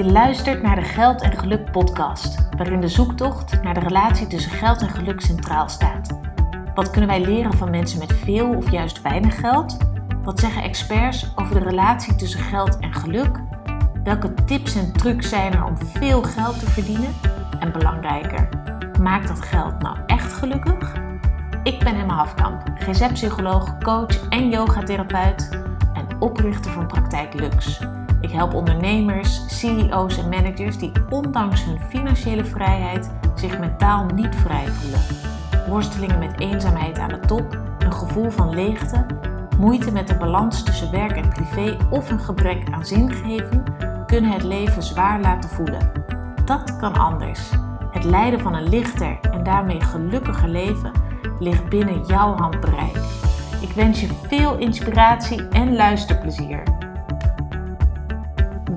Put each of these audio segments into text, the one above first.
Je luistert naar de Geld en Geluk podcast, waarin de zoektocht naar de relatie tussen geld en geluk centraal staat. Wat kunnen wij leren van mensen met veel of juist weinig geld? Wat zeggen experts over de relatie tussen geld en geluk? Welke tips en trucs zijn er om veel geld te verdienen? En belangrijker, maakt dat geld nou echt gelukkig? Ik ben Emma Hafkamp, GZ-psycholoog, coach en yogatherapeut en oprichter van Praktijk Lux. Ik help ondernemers, CEO's en managers die ondanks hun financiële vrijheid zich mentaal niet vrij voelen. Worstelingen met eenzaamheid aan de top, een gevoel van leegte, moeite met de balans tussen werk en privé of een gebrek aan zingeving kunnen het leven zwaar laten voelen. Dat kan anders. Het leiden van een lichter en daarmee gelukkiger leven ligt binnen jouw handbereik. Ik wens je veel inspiratie en luisterplezier.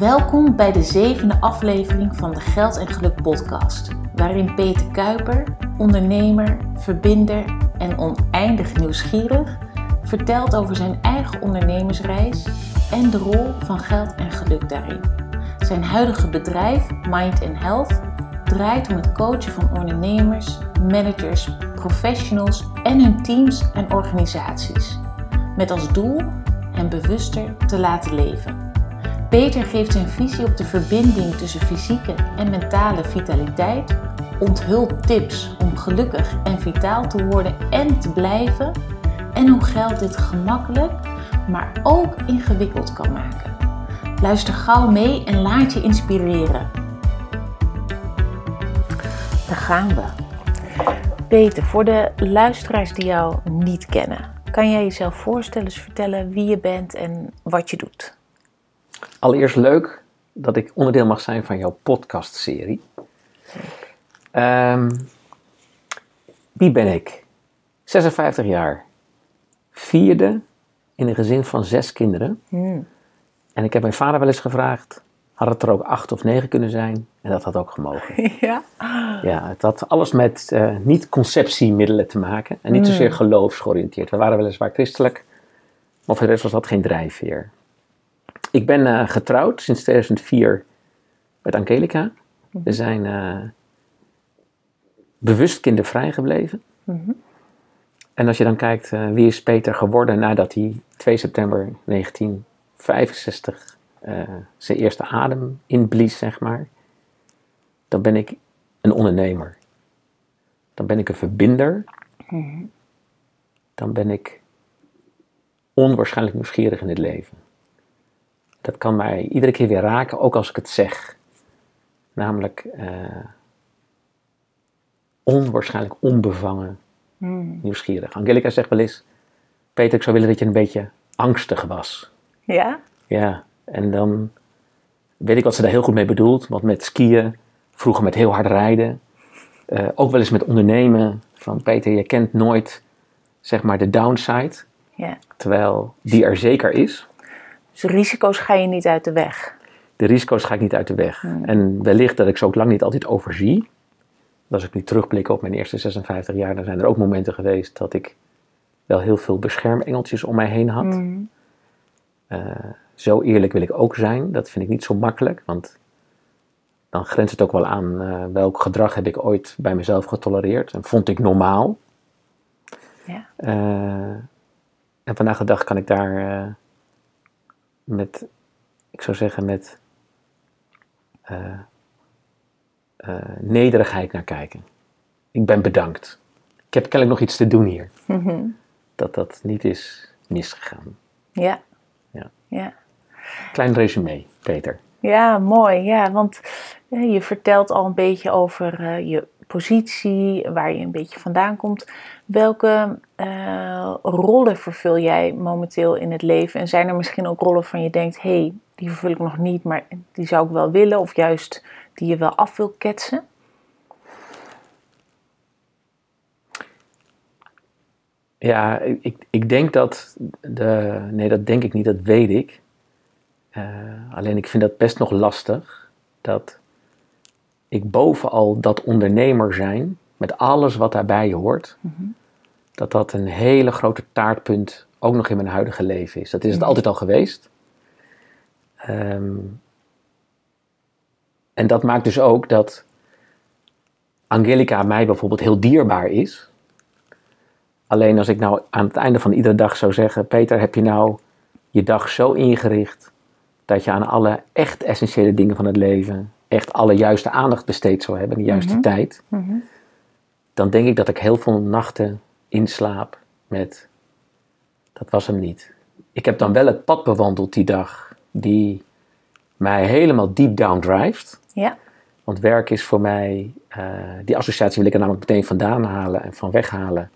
Welkom bij de zevende aflevering van de Geld en Geluk podcast, waarin Peter Kuiper, ondernemer, verbinder en oneindig nieuwsgierig, vertelt over zijn eigen ondernemersreis en de rol van geld en geluk daarin. Zijn huidige bedrijf, Mind Health, draait om het coachen van ondernemers, managers, professionals en hun teams en organisaties. Met als doel hen bewuster te laten leven. Peter geeft zijn visie op de verbinding tussen fysieke en mentale vitaliteit, onthult tips om gelukkig en vitaal te worden en te blijven en hoe geld dit gemakkelijk, maar ook ingewikkeld kan maken. Luister gauw mee en laat je inspireren. Daar gaan we. Peter, voor de luisteraars die jou niet kennen, kan jij jezelf voorstellen, vertellen wie je bent en wat je doet? Allereerst leuk dat ik onderdeel mag zijn van jouw podcastserie. Um, wie ben ik? 56 jaar. Vierde in een gezin van zes kinderen. Hmm. En ik heb mijn vader wel eens gevraagd, had het er ook acht of negen kunnen zijn? En dat had ook gemogen. Ja? Ja, het had alles met uh, niet conceptiemiddelen te maken en niet zozeer hmm. geloofsgeoriënteerd. We waren weliswaar christelijk, maar voor de rest was dat geen drijfveer. Ik ben uh, getrouwd sinds 2004 met Angelica. We mhm. zijn uh, bewust kindervrij gebleven. Mm -hmm. En als je dan kijkt, wie is Peter geworden nadat hij 2 september 1965 zijn eerste adem inblies, zeg maar dan ben ik een ondernemer. Dan ben ik een verbinder. Mhm. Dan ben ik onwaarschijnlijk nieuwsgierig in het leven. Dat kan mij iedere keer weer raken, ook als ik het zeg. Namelijk uh, onwaarschijnlijk onbevangen mhm. nieuwsgierig. Angelica zegt wel eens: Peter, ik zou willen dat je een beetje angstig was. Ja? Ja, en dan weet ik wat ze daar heel goed mee bedoelt. Want met skiën Vroeger met heel hard rijden. Uh, ook wel eens met ondernemen. Van Peter, je kent nooit zeg maar de downside. Ja. Terwijl die er zeker is. Dus risico's ga je niet uit de weg? De risico's ga ik niet uit de weg. Hmm. En wellicht dat ik ze ook lang niet altijd overzie. Als ik nu terugblik op mijn eerste 56 jaar, dan zijn er ook momenten geweest dat ik wel heel veel beschermengeltjes om mij heen had. Hmm. Uh, zo eerlijk wil ik ook zijn. Dat vind ik niet zo makkelijk, want dan grenst het ook wel aan uh, welk gedrag heb ik ooit bij mezelf getolereerd en vond ik normaal. Ja. Uh, en vandaag de dag kan ik daar met, ik zou zeggen, met nederigheid naar kijken. Ik ben bedankt. Ik heb kennelijk nog iets te doen hier. Mm Dat dat niet is misgegaan. Ja. ja. ja. Klein resume, Peter. Ja, mooi. Ja, want je vertelt al een beetje over uh, je positie, waar je een beetje vandaan komt. Welke uh, rollen vervul jij momenteel in het leven? En zijn er misschien ook rollen van je denkt, hé, hey, die vervul ik nog niet, maar die zou ik wel willen, of juist die je wel af wil ketsen? Ja, ik, ik denk dat de. Nee, dat denk ik niet, dat weet ik. Uh, alleen ik vind dat best nog lastig. Dat ik bovenal dat ondernemer zijn, met alles wat daarbij hoort, mhm. dat dat een hele grote taartpunt ook nog in mijn huidige leven is. Dat is het mhm. altijd al geweest. Um, en dat maakt dus ook dat Angelica mij bijvoorbeeld heel dierbaar is. Alleen als ik nou aan het einde van iedere dag zou zeggen: Peter, heb je nou je dag zo ingericht dat je aan alle echt essentiële dingen van het leven echt alle juiste aandacht besteed zou hebben, de juiste Mhm. tijd, Mhm. dan denk ik dat ik heel veel nachten inslaap met dat was hem niet. Ik heb dan wel het pad bewandeld die dag die mij helemaal deep down drijft. Ja. Want werk is voor mij, eh, die associatie wil ik er namelijk meteen vandaan halen en van weghalen.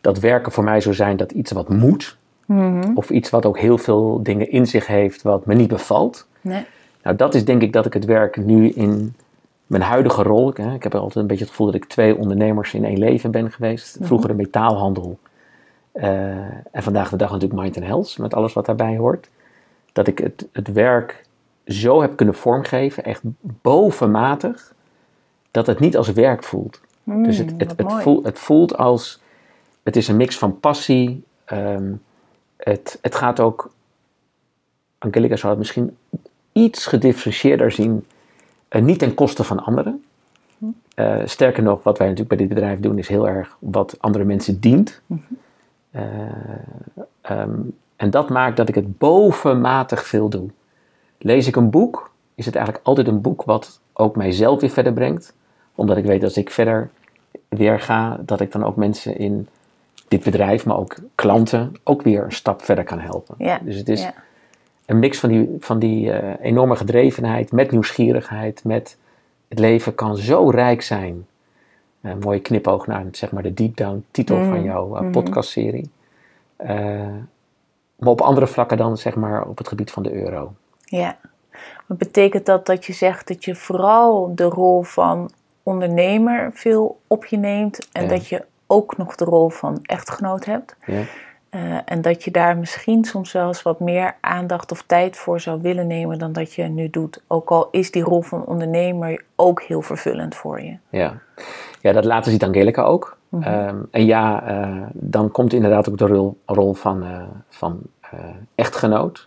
Dat werken voor mij zou zijn dat iets wat moet, Mhm. of iets wat ook heel veel dingen in zich heeft wat me niet bevalt. Nee. Nou, dat is denk ik dat ik het werk nu in mijn huidige rol. Ik, hè, ik heb altijd een beetje het gevoel dat ik twee ondernemers in één leven ben geweest. Vroeger de metaalhandel. eh, en vandaag de dag natuurlijk Mind and Health, met alles wat daarbij hoort. Dat ik het, het werk zo heb kunnen vormgeven, echt bovenmatig, dat het niet als werk voelt. Dus het, Mm, het, wat het, voelt, het voelt als, het is een mix van passie. ehm, het, het gaat ook, Angelica zou het misschien iets gedifferentieerder zien, eh, niet ten koste van anderen. Eh, sterker nog, wat wij natuurlijk bij dit bedrijf doen, is heel erg wat andere mensen dient. Eh, ehm, en dat maakt dat ik het bovenmatig veel doe. Lees ik een boek, is het eigenlijk altijd een boek wat ook mijzelf weer verder brengt. Omdat ik weet dat als ik verder weer ga, dat ik dan ook mensen in dit bedrijf, maar ook klanten, ook weer een stap verder kan helpen. Ja, Dus het is ja. Een mix van die, van die eh, enorme gedrevenheid met nieuwsgierigheid, met het leven kan zo rijk zijn. Een mooie knipoog naar zeg maar, de deep down titel van jouw eh, podcastserie. Eh, maar op andere vlakken dan zeg maar op het gebied van de euro. Ja. Wat betekent dat dat je zegt dat je vooral de rol van ondernemer veel op je neemt en Ja. dat je ook nog de rol van echtgenoot hebt? Ja? Eh, en dat je daar misschien soms wel eens wat meer aandacht of tijd voor zou willen nemen dan dat je nu doet. Ook al is die rol van ondernemer ook heel vervullend voor je. Ja. ja, dat later ziet Angelica ook. Ehm, en ja, eh, dan komt inderdaad ook de rol, rol van, eh, van echtgenoot.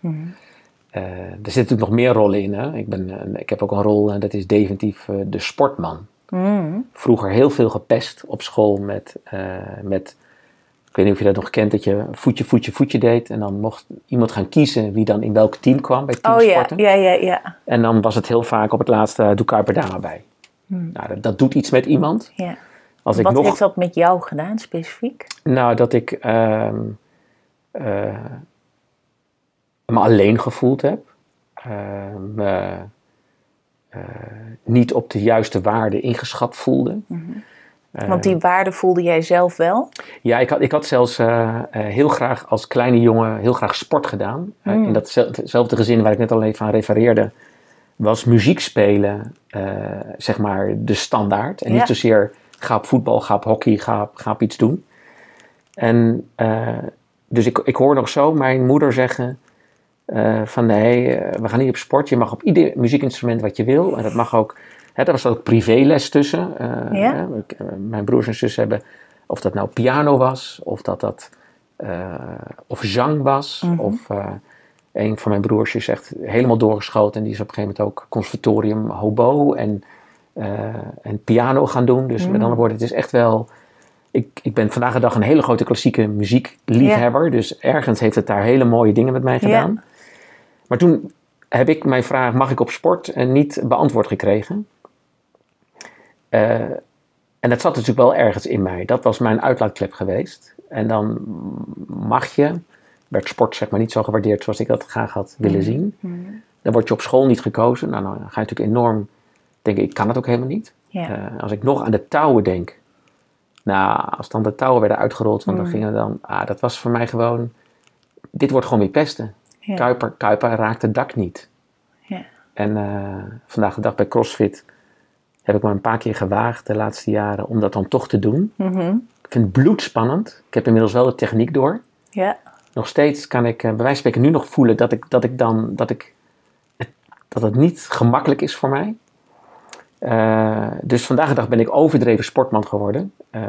Eh, er zitten natuurlijk nog meer rollen in. Hè? Ik, ben, ik heb ook een rol, en dat is definitief de sportman. Mm. Vroeger heel veel gepest op school met, met, ik weet niet of je dat nog kent, dat je voetje, voetje, voetje deed. En dan mocht iemand gaan kiezen wie dan in welk team kwam bij Oh ja, teamsporten. ja, ja, ja. En dan was het heel vaak op het laatste, doe Kuiper daar maar bij. Nou, dat, dat doet iets met iemand. ja. Als ik Wat nog, heeft dat met jou gedaan specifiek? Nou, dat ik ehm, eh, me alleen gevoeld heb. Eh, me eh, niet op de juiste waarde ingeschat voelde. Eh, Want die waarde voelde jij zelf wel. Ja, ik had, ik had zelfs eh, eh, heel graag als kleine jongen heel graag sport gedaan. Eh, in datzelfde gezin waar ik net al even aan refereerde, was muziek spelen eh, zeg maar de standaard. En Ja. niet zozeer ga op voetbal, ga op hockey, ga, op- ga op iets doen. En eh, dus ik, ik hoor nog zo mijn moeder zeggen eh, van nee, eh, we gaan niet op sport. Je mag op ieder muziekinstrument wat je wil. En dat mag ook, hè, daar was ook privéles tussen. Eh, Ja. ik, eh, mijn broers en zussen hebben, of dat nou piano was, of dat dat eh, of zang was, of eh, een van mijn broers is echt helemaal doorgeschoten en die is op een gegeven moment ook conservatorium hobo en, en piano gaan doen. Dus met andere woorden, het is echt wel. Ik, ik ben vandaag de dag een hele grote klassieke muziekliefhebber. Dus ergens heeft het daar hele mooie dingen met mij gedaan. Maar toen heb ik mijn vraag, mag ik op sport, eh, niet beantwoord gekregen. Eh, en dat zat natuurlijk wel ergens in mij. Dat was mijn uitlaatklep geweest. En dan mag je, werd sport zeg maar niet zo gewaardeerd zoals ik dat graag had willen zien. Dan word je op school niet gekozen. Nou, dan ga je natuurlijk enorm denken, ik kan het ook helemaal niet. Ja. Eh, als ik nog aan de touwen denk. Nou, als dan de touwen werden uitgerold, want dan gingen dan, ah, dat was voor mij gewoon, dit wordt gewoon weer pesten. Ja. Kuiper, Kuiper raakt het dak niet. Ja. En eh, vandaag de dag bij CrossFit heb ik maar een paar keer gewaagd de laatste jaren om dat dan toch te doen. Mhm. Ik vind het bloedspannend. Ik heb inmiddels wel de techniek door. Ja. Nog steeds kan ik eh, bij wijze van spreken nu nog voelen dat ik, dat ik dan dat ik het, dat het niet gemakkelijk is voor mij. Eh, dus vandaag de dag ben ik overdreven sportman geworden. Eh,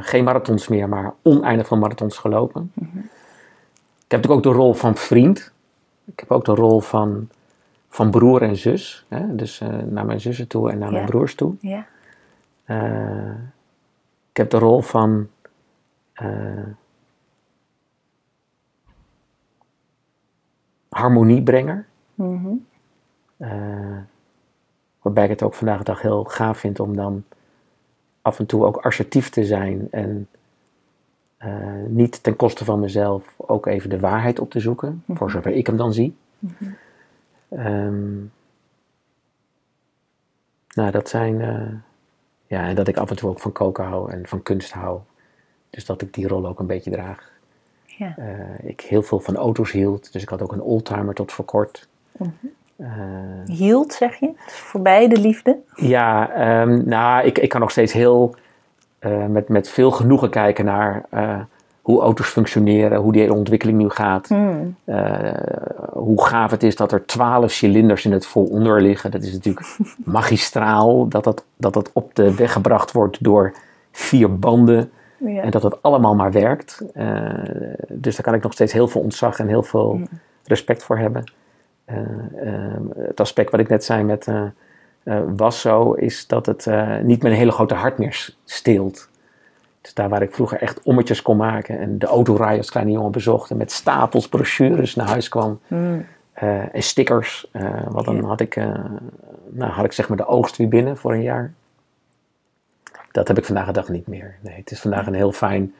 geen marathons meer, maar oneindig veel marathons gelopen. Ik heb natuurlijk ook de rol van vriend. Ik heb ook de rol van, van broer en zus. Hè? Dus eh, naar mijn zussen toe en naar Ja. mijn broers toe. Ja. Eh, ik heb de rol van eh, harmoniebrenger. Mhm. Waarbij ik het ook vandaag de dag heel gaaf vind om dan af en toe ook assertief te zijn en niet ten koste van mezelf ook even de waarheid op te zoeken, voor zover ik hem dan zie. Ehm, nou, dat zijn. eh, ja, en dat ik af en toe ook van koken hou en van kunst hou. Dus dat ik die rol ook een beetje draag. Ja. Eh, ik heel veel van auto's hield, dus ik had ook een oldtimer tot voor kort. Eh, Hield, zeg je? Voorbij de liefde. ja, ehm, nou, ik, ik kan nog steeds heel met, met veel genoegen kijken naar hoe auto's functioneren, hoe die hele ontwikkeling nu gaat. Hmm. Eh, hoe gaaf het is dat er twaalf cilinders in het vooronder liggen. Dat is natuurlijk magistraal dat dat, dat dat op de weg gebracht wordt door vier banden. Ja. En dat het allemaal maar werkt. Eh, dus daar kan ik nog steeds heel veel ontzag en heel veel respect voor hebben. Eh, het aspect wat ik net zei met was zo, is dat het niet met een hele grote hart meer steelt. Dus daar waar ik vroeger echt ommetjes kon maken en de autorij als kleine jongen bezocht en met stapels brochures naar huis kwam Hmm. eh, en stickers. eh, want dan had ik, eh, nou, had ik zeg maar de oogst weer binnen voor een jaar. Dat heb ik vandaag de dag niet meer. Nee, het is vandaag een heel fijn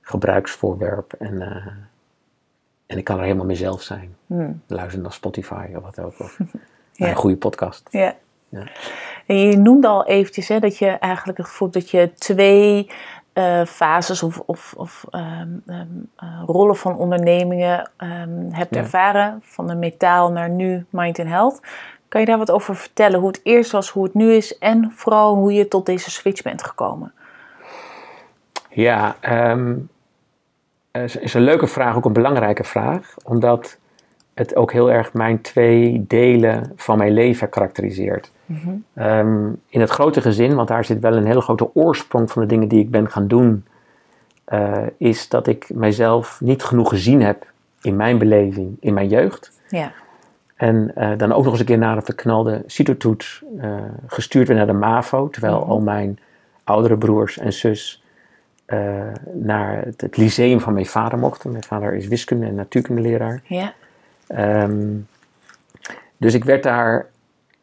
gebruiksvoorwerp. En, en ik kan er helemaal mezelf zijn. Luisteren naar Spotify of wat ook. Of Ja. een goede podcast. Ja. Ja. En je noemde al eventjes hè, dat je eigenlijk het gevoel dat je twee eh, fases of, of, of ehm, ehm, eh, rollen van ondernemingen ehm, hebt Ja. ervaren. Van de metaal naar nu Mind and Health. Kan je daar wat over vertellen? Hoe het eerst was, hoe het nu is en vooral hoe je tot deze switch bent gekomen? Ja, ehm, is, is een leuke vraag, ook een belangrijke vraag. Omdat het ook heel erg mijn twee delen van mijn leven karakteriseert. Ehm, in het grote gezin, want daar zit wel een hele grote oorsprong van de dingen die ik ben gaan doen, eh, is dat ik mijzelf niet genoeg gezien heb in mijn beleving, in mijn jeugd. Ja. En eh, dan ook nog eens een keer na een verknalde CITO-toets eh, gestuurd werd naar de MAVO. Terwijl al mijn oudere broers en zus naar het, het lyceum van mijn vader mochten. Mijn vader is wiskunde- en natuurkundeleraar. Ja. Ehm, dus ik werd daar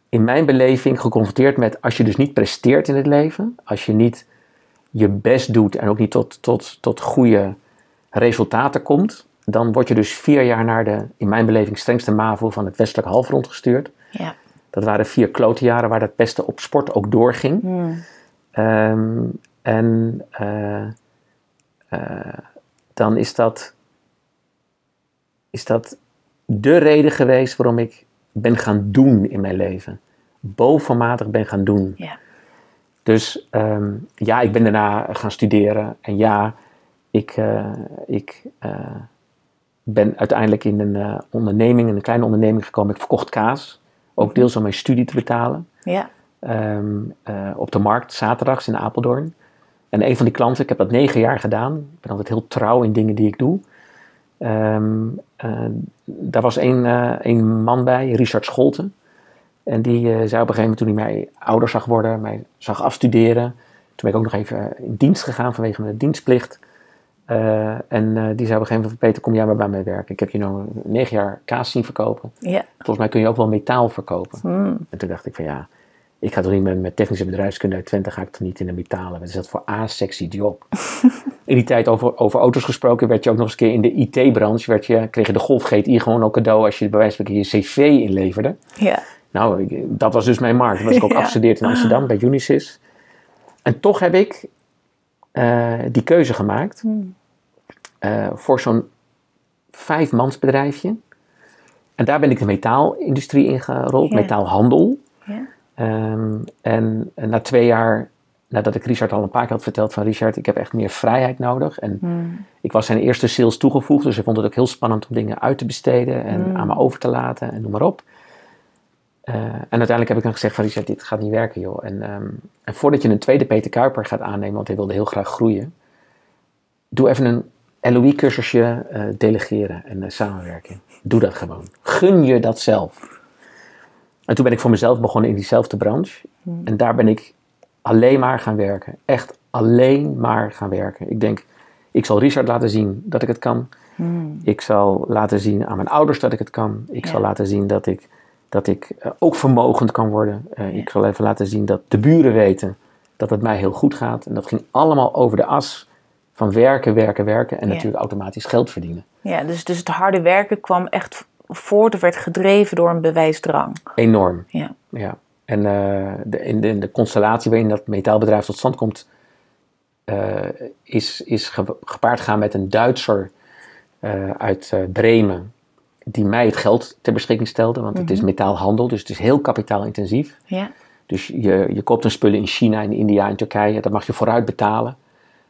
in mijn beleving geconfronteerd met als je dus niet presteert in het leven, als je niet je best doet en ook niet tot, tot, tot goede resultaten komt, dan word je dus vier jaar naar de, in mijn beleving, strengste MAVO van het westelijk halfrond gestuurd. Ja. Dat waren vier klote jaren waar het beste op sport ook doorging. Hmm. Ehm, en eh, eh, dan is dat, is dat de reden geweest waarom ik ben gaan doen in mijn leven. Bovenmatig ben gaan doen. Ja. Dus ehm, ja, ik ben daarna gaan studeren. En ja, ik, eh, ik eh, ben uiteindelijk in een eh, onderneming, in een kleine onderneming gekomen. Ik verkocht kaas. Ook deels om mijn studie te betalen Ja. ehm, eh, op de markt, zaterdags in Apeldoorn. En een van die klanten, ik heb dat negen jaar gedaan. Ik ben altijd heel trouw in dingen die ik doe. Ehm, eh, daar was één eh, één man bij, Richard Scholten. En die eh, zei op een gegeven moment toen hij mij ouder zag worden, mij zag afstuderen. Toen ben ik ook nog even in dienst gegaan vanwege mijn dienstplicht. En die zei op een gegeven moment, Peter, kom jij maar bij mij werken. Ik heb je nou negen jaar kaas zien verkopen. Ja. Volgens mij kun je ook wel metaal verkopen. Hmm. En toen dacht ik van ja, ik ga toch niet met, met technische bedrijfskunde uit Twente, ga ik toch niet in de metalen. Wat is dat voor a-sexy job? in die tijd over, over auto's gesproken, werd je ook nog eens een keer in de IT-branche, werd je, kreeg je de Golf GTI gewoon al cadeau als je bij wijze van spreken je cv inleverde. Ja. Nou, ik- dat was dus mijn markt. Toen was ik ook Ja. afgestudeerd in Amsterdam bij Unisys. En toch heb ik eh, die keuze gemaakt Hmm. eh, voor zo'n vijfmansbedrijfje. En daar ben ik de metaalindustrie ingerold, Ja. metaalhandel. Ja. Ehm, en, en na twee jaar, nadat ik Richard al een paar keer had verteld van Richard, ik heb echt meer vrijheid nodig. En Hmm. ik was zijn eerste sales toegevoegd, dus hij vond het ook heel spannend om dingen uit te besteden en Mm. aan me over te laten en noem maar op. Eh, en uiteindelijk heb ik dan gezegd van Richard, dit gaat niet werken joh. En, ehm, en voordat je een tweede Peter Kuiper gaat aannemen, want hij wilde heel graag groeien, doe even een LOE-cursusje eh, delegeren en eh, samenwerking. Doe dat gewoon. Gun je dat zelf. En toen ben ik voor mezelf begonnen in diezelfde branche. Hmm. En daar ben ik alleen maar gaan werken. Echt alleen maar gaan werken. Ik denk, ik zal Richard laten zien dat ik het kan. Hmm. Ik zal laten zien aan mijn ouders dat ik het kan. Ik Ja. zal laten zien dat ik, dat ik eh, ook vermogend kan worden. Eh, Ja. Ik zal even laten zien dat de buren weten dat het mij heel goed gaat. En dat ging allemaal over de as van werken, werken, werken. En Ja. natuurlijk automatisch geld verdienen. Ja, dus, dus het harde werken kwam echt voort of werd gedreven door een bewijsdrang. Enorm. Ja. Ja. En eh, de, in, de, in de constellatie waarin dat metaalbedrijf tot stand komt, eh, is, is ge- gepaard gaan met een Duitser eh, uit Bremen, die mij het geld ter beschikking stelde, want het is metaalhandel, dus het is heel kapitaalintensief. Ja. Dus je, je koopt een spullen in China, in India, in Turkije, dat mag je vooruit betalen.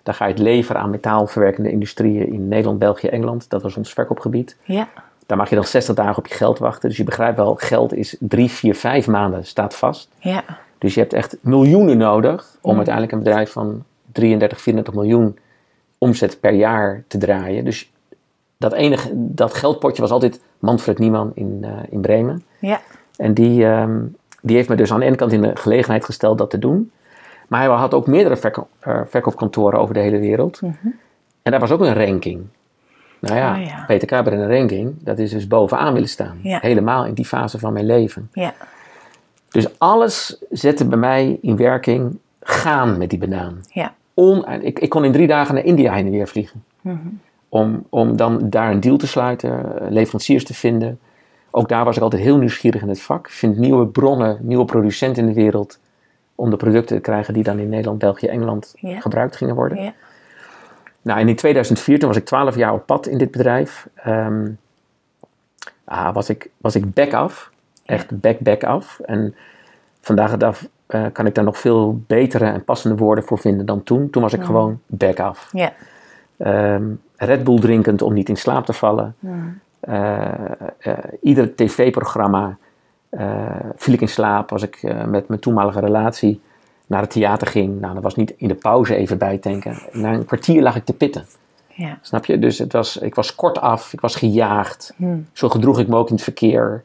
Dan ga je het leveren aan metaalverwerkende industrieën in Nederland, België, Engeland. Dat was ons verkoopgebied. Ja. Daar mag je dan 60 dagen op je geld wachten. Dus je begrijpt wel, geld is 3, 4, 5 maanden staat vast. Ja. Dus je hebt echt miljoenen nodig om uiteindelijk een bedrijf van 33, 34 miljoen omzet per jaar te draaien. Dus dat, enige, dat geldpotje was altijd Manfred Niemann in, eh, in Bremen. Ja. En die, ehm, die heeft me dus aan de ene kant in de gelegenheid gesteld dat te doen. Maar hij had ook meerdere verko- eh, verkoopkantoren over de hele wereld. En daar was ook een ranking. Nou ja, Oh ja. Peter Kaber in een ranking, dat is dus bovenaan willen staan. Ja. Helemaal in die fase van mijn leven. Ja. Dus alles zette bij mij in werking gaan met die banaan. Ja. On, ik, ik kon in drie dagen naar India heen en weer vliegen. om, om dan daar een deal te sluiten, eh, leveranciers te vinden. Ook daar was ik altijd heel nieuwsgierig in het vak. Vind nieuwe bronnen, nieuwe producenten in de wereld. Om de producten te krijgen die dan in Nederland, België, Engeland gebruikt gingen worden. Ja. Nou, en in 2004, toen was ik 12 jaar op pad in dit bedrijf. ehm, ah, was, ik, was ik back af. Echt back, back af. En vandaag de dag eh, kan ik daar nog veel betere en passende woorden voor vinden dan toen. Toen was ik gewoon back af. Ja. Ehm, Red Bull drinkend om niet in slaap te vallen. Eh, eh, ieder tv-programma viel ik in slaap als ik met mijn toenmalige relatie naar het theater ging. Nou, dat was niet in de pauze even bijtanken. Na een kwartier lag ik te pitten. Ja. Snap je? Dus het was, ik was kort af, ik was gejaagd. Hmm. Zo gedroeg ik me ook in het verkeer.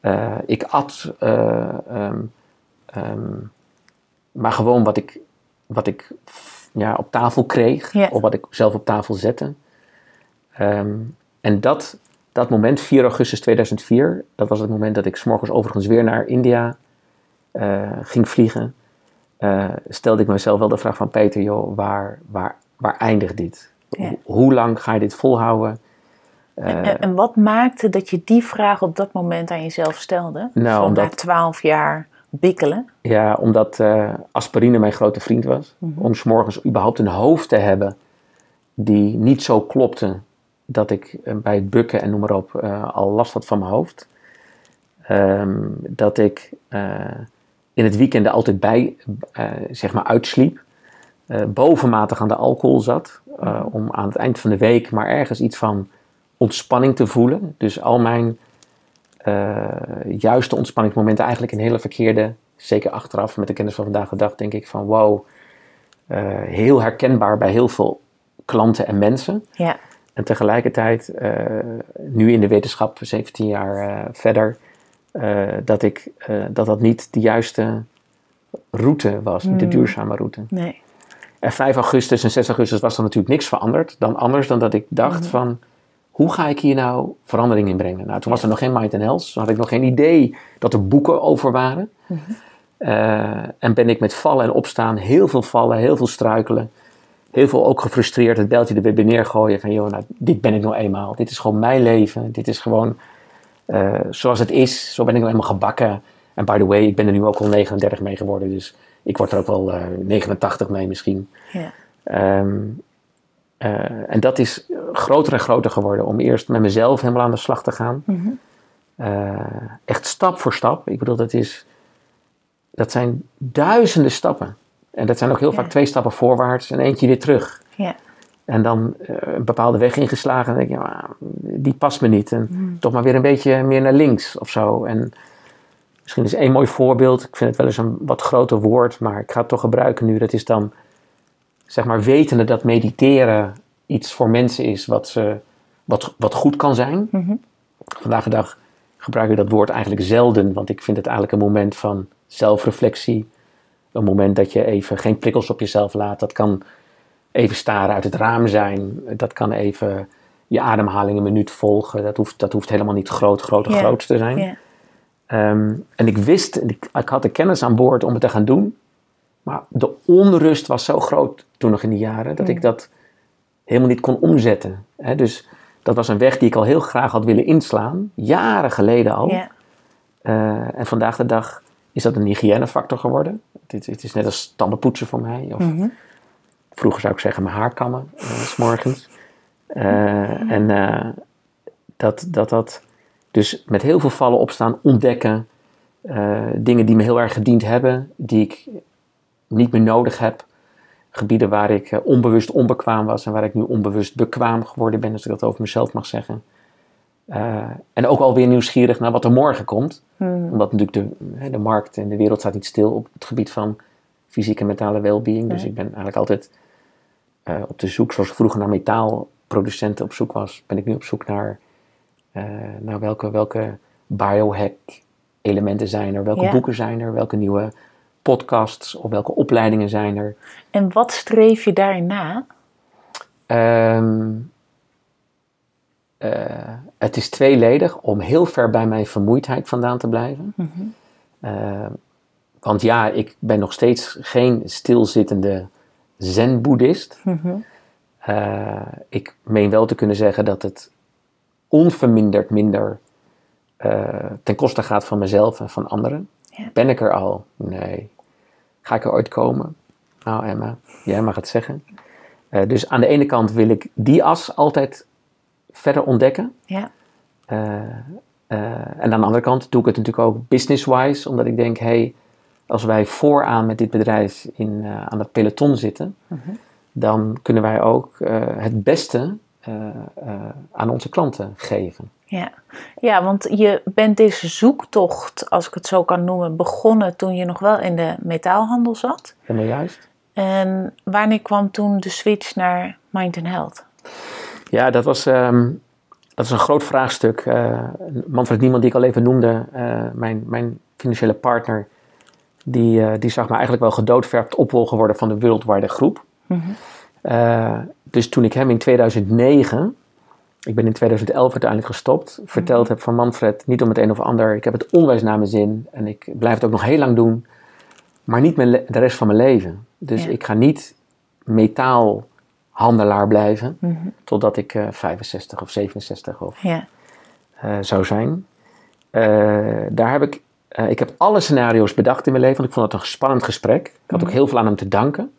Eh, ik at, eh, ehm, ehm, maar gewoon wat ik, wat ik ja, op tafel kreeg, Ja. of wat ik zelf op tafel zette. Ehm, en dat, dat moment, 4 augustus 2004, dat was het moment dat ik s'morgens overigens weer naar India eh, ging vliegen. Eh, stelde ik mezelf wel de vraag van Peter, joh, waar, waar, waar eindigt dit? Ja. Ho- Hoe lang ga je dit volhouden? Eh, En, en wat maakte dat je die vraag op dat moment aan jezelf stelde? Nou, Zo omdat- na twaalf jaar bikkelen. Ja, omdat eh, aspirine mijn grote vriend was. Om 's morgens überhaupt een hoofd te hebben die niet zo klopte dat ik bij het bukken en noem maar op al last had van mijn hoofd. Ehm, dat ik in het weekend er altijd bij, eh, zeg maar, uitsliep. Eh, bovenmatig aan de alcohol zat. eh, om aan het eind van de week maar ergens iets van ontspanning te voelen. Dus al mijn juiste ontspanningsmomenten eigenlijk een hele verkeerde. Zeker achteraf met de kennis van vandaag de dag denk ik van wow. heel herkenbaar bij heel veel klanten en mensen. Ja. En tegelijkertijd, nu in de wetenschap, 17 jaar verder, eh, dat, ik, eh, dat dat niet de juiste route was, niet de duurzame route. Nee. En 5 augustus en 6 augustus was er natuurlijk niks veranderd. Dan anders dan dat ik dacht van, hoe ga ik hier nou verandering in brengen? Nou, toen was er nog geen Mind and Health. Toen had ik nog geen idee dat er boeken over waren. Eh, en ben ik met vallen en opstaan, heel veel vallen, heel veel struikelen. Heel veel ook gefrustreerd, het beltje er weer neergooien. Van, joh, nou, dit ben ik nou eenmaal. Dit is gewoon mijn leven. Dit is gewoon eh, zoals het is. Zo ben ik nou eenmaal gebakken. En by the way, ik ben er nu ook al 39 mee geworden. Dus ik word er ook wel eh, 89 mee misschien. Ja. Ehm, eh, en dat is groter en groter geworden. Om eerst met mezelf helemaal aan de slag te gaan. Eh, echt stap voor stap. Ik bedoel, dat, is, dat zijn duizenden stappen. En dat zijn ook heel Ja. vaak twee stappen voorwaarts en eentje weer terug. Ja. En dan eh, een bepaalde weg ingeslagen. En dan denk je, ja, die past me niet. En toch maar weer een beetje meer naar links of zo. En misschien is één mooi voorbeeld. Ik vind het wel eens een wat groter woord. Maar ik ga het toch gebruiken nu. Dat is dan, zeg maar, wetende dat mediteren iets voor mensen is wat, ze, wat, wat goed kan zijn. Vandaag de dag gebruik ik dat woord eigenlijk zelden, want ik vind het eigenlijk een moment van zelfreflectie. Een moment dat je even geen prikkels op jezelf laat. Dat kan even staren uit het raam zijn. Dat kan even je ademhaling een minuut volgen. Dat hoeft, dat hoeft helemaal niet groot, groot, groot te zijn. Ehm, en ik wist, ik, ik had de kennis aan boord om het te gaan doen. Maar de onrust was zo groot toen nog in die jaren, dat Mm. ik dat helemaal niet kon omzetten. Dus dat was een weg die ik al heel graag had willen inslaan, jaren geleden al. Eh, en vandaag de dag is dat een hygiënefactor geworden. Het, is- het is net als tandenpoetsen voor mij. Of Mhm. Vroeger zou ik zeggen mijn haar kammen, eh, s morgens. Eh, en eh, dat, dat dat dus met heel veel vallen opstaan, ontdekken. dingen die me heel erg gediend hebben, die ik niet meer nodig heb. Gebieden waar ik onbewust onbekwaam was en waar ik nu onbewust bekwaam geworden ben, als ik dat over mezelf mag zeggen. En ook alweer nieuwsgierig naar wat er morgen komt. Mhm. Omdat natuurlijk de, de markt en de wereld staat niet stil op het gebied van fysieke en mentale well-being. Dus ik ben eigenlijk altijd eh, op de zoek, zoals ik vroeger naar metaalproducenten op zoek was, ben ik nu op zoek naar, eh, naar welke, welke biohack elementen zijn er, welke Ja. boeken zijn er, welke nieuwe podcasts of welke opleidingen zijn er. En wat streef je daarin na? Ehm, eh, het is tweeledig om heel ver bij mijn vermoeidheid vandaan te blijven. Mhm. Eh, want ja, ik ben nog steeds geen stilzittende zen-boeddhist. Mhm. Eh, ik meen wel te kunnen zeggen dat het onverminderd minder eh, ten koste gaat van mezelf en van anderen. Ja. Ben ik er al? Nee. Ga ik er ooit komen? Nou, Emma, jij mag het zeggen. Eh, dus aan de ene kant wil ik die as altijd verder ontdekken. Ja. En aan de andere kant doe ik het natuurlijk ook business-wise, omdat ik denk, hey, als wij vooraan met dit bedrijf in, eh, aan het peloton zitten, Mhm. dan kunnen wij ook eh, het beste eh, aan onze klanten geven. Ja. ja, want je bent deze zoektocht, als ik het zo kan noemen, begonnen toen je nog wel in de metaalhandel zat. Helemaal juist? En wanneer kwam toen de switch naar Mind and Health? Ja, dat was, ehm, dat is een groot vraagstuk. Manfred Niemand, die ik al even noemde, mijn, mijn financiële partner, die, eh, die zag me eigenlijk wel gedoodverfd opvolger worden van de wereldwijde groep. Mhm. Eh, dus toen ik hem in 2009, ik ben in 2011 uiteindelijk gestopt, verteld heb van Manfred, niet om het een of ander, ik heb het onwijs naar mijn zin en ik blijf het ook nog heel lang doen, maar niet de rest van mijn leven. Dus Ja. ik ga niet metaalhandelaar blijven Mhm. totdat ik eh, 65 of 67 of, Ja. zou zijn. Daar heb ik, eh, ik heb alle scenario's bedacht in mijn leven, want ik vond het een spannend gesprek. Ik had ook heel veel aan hem te danken.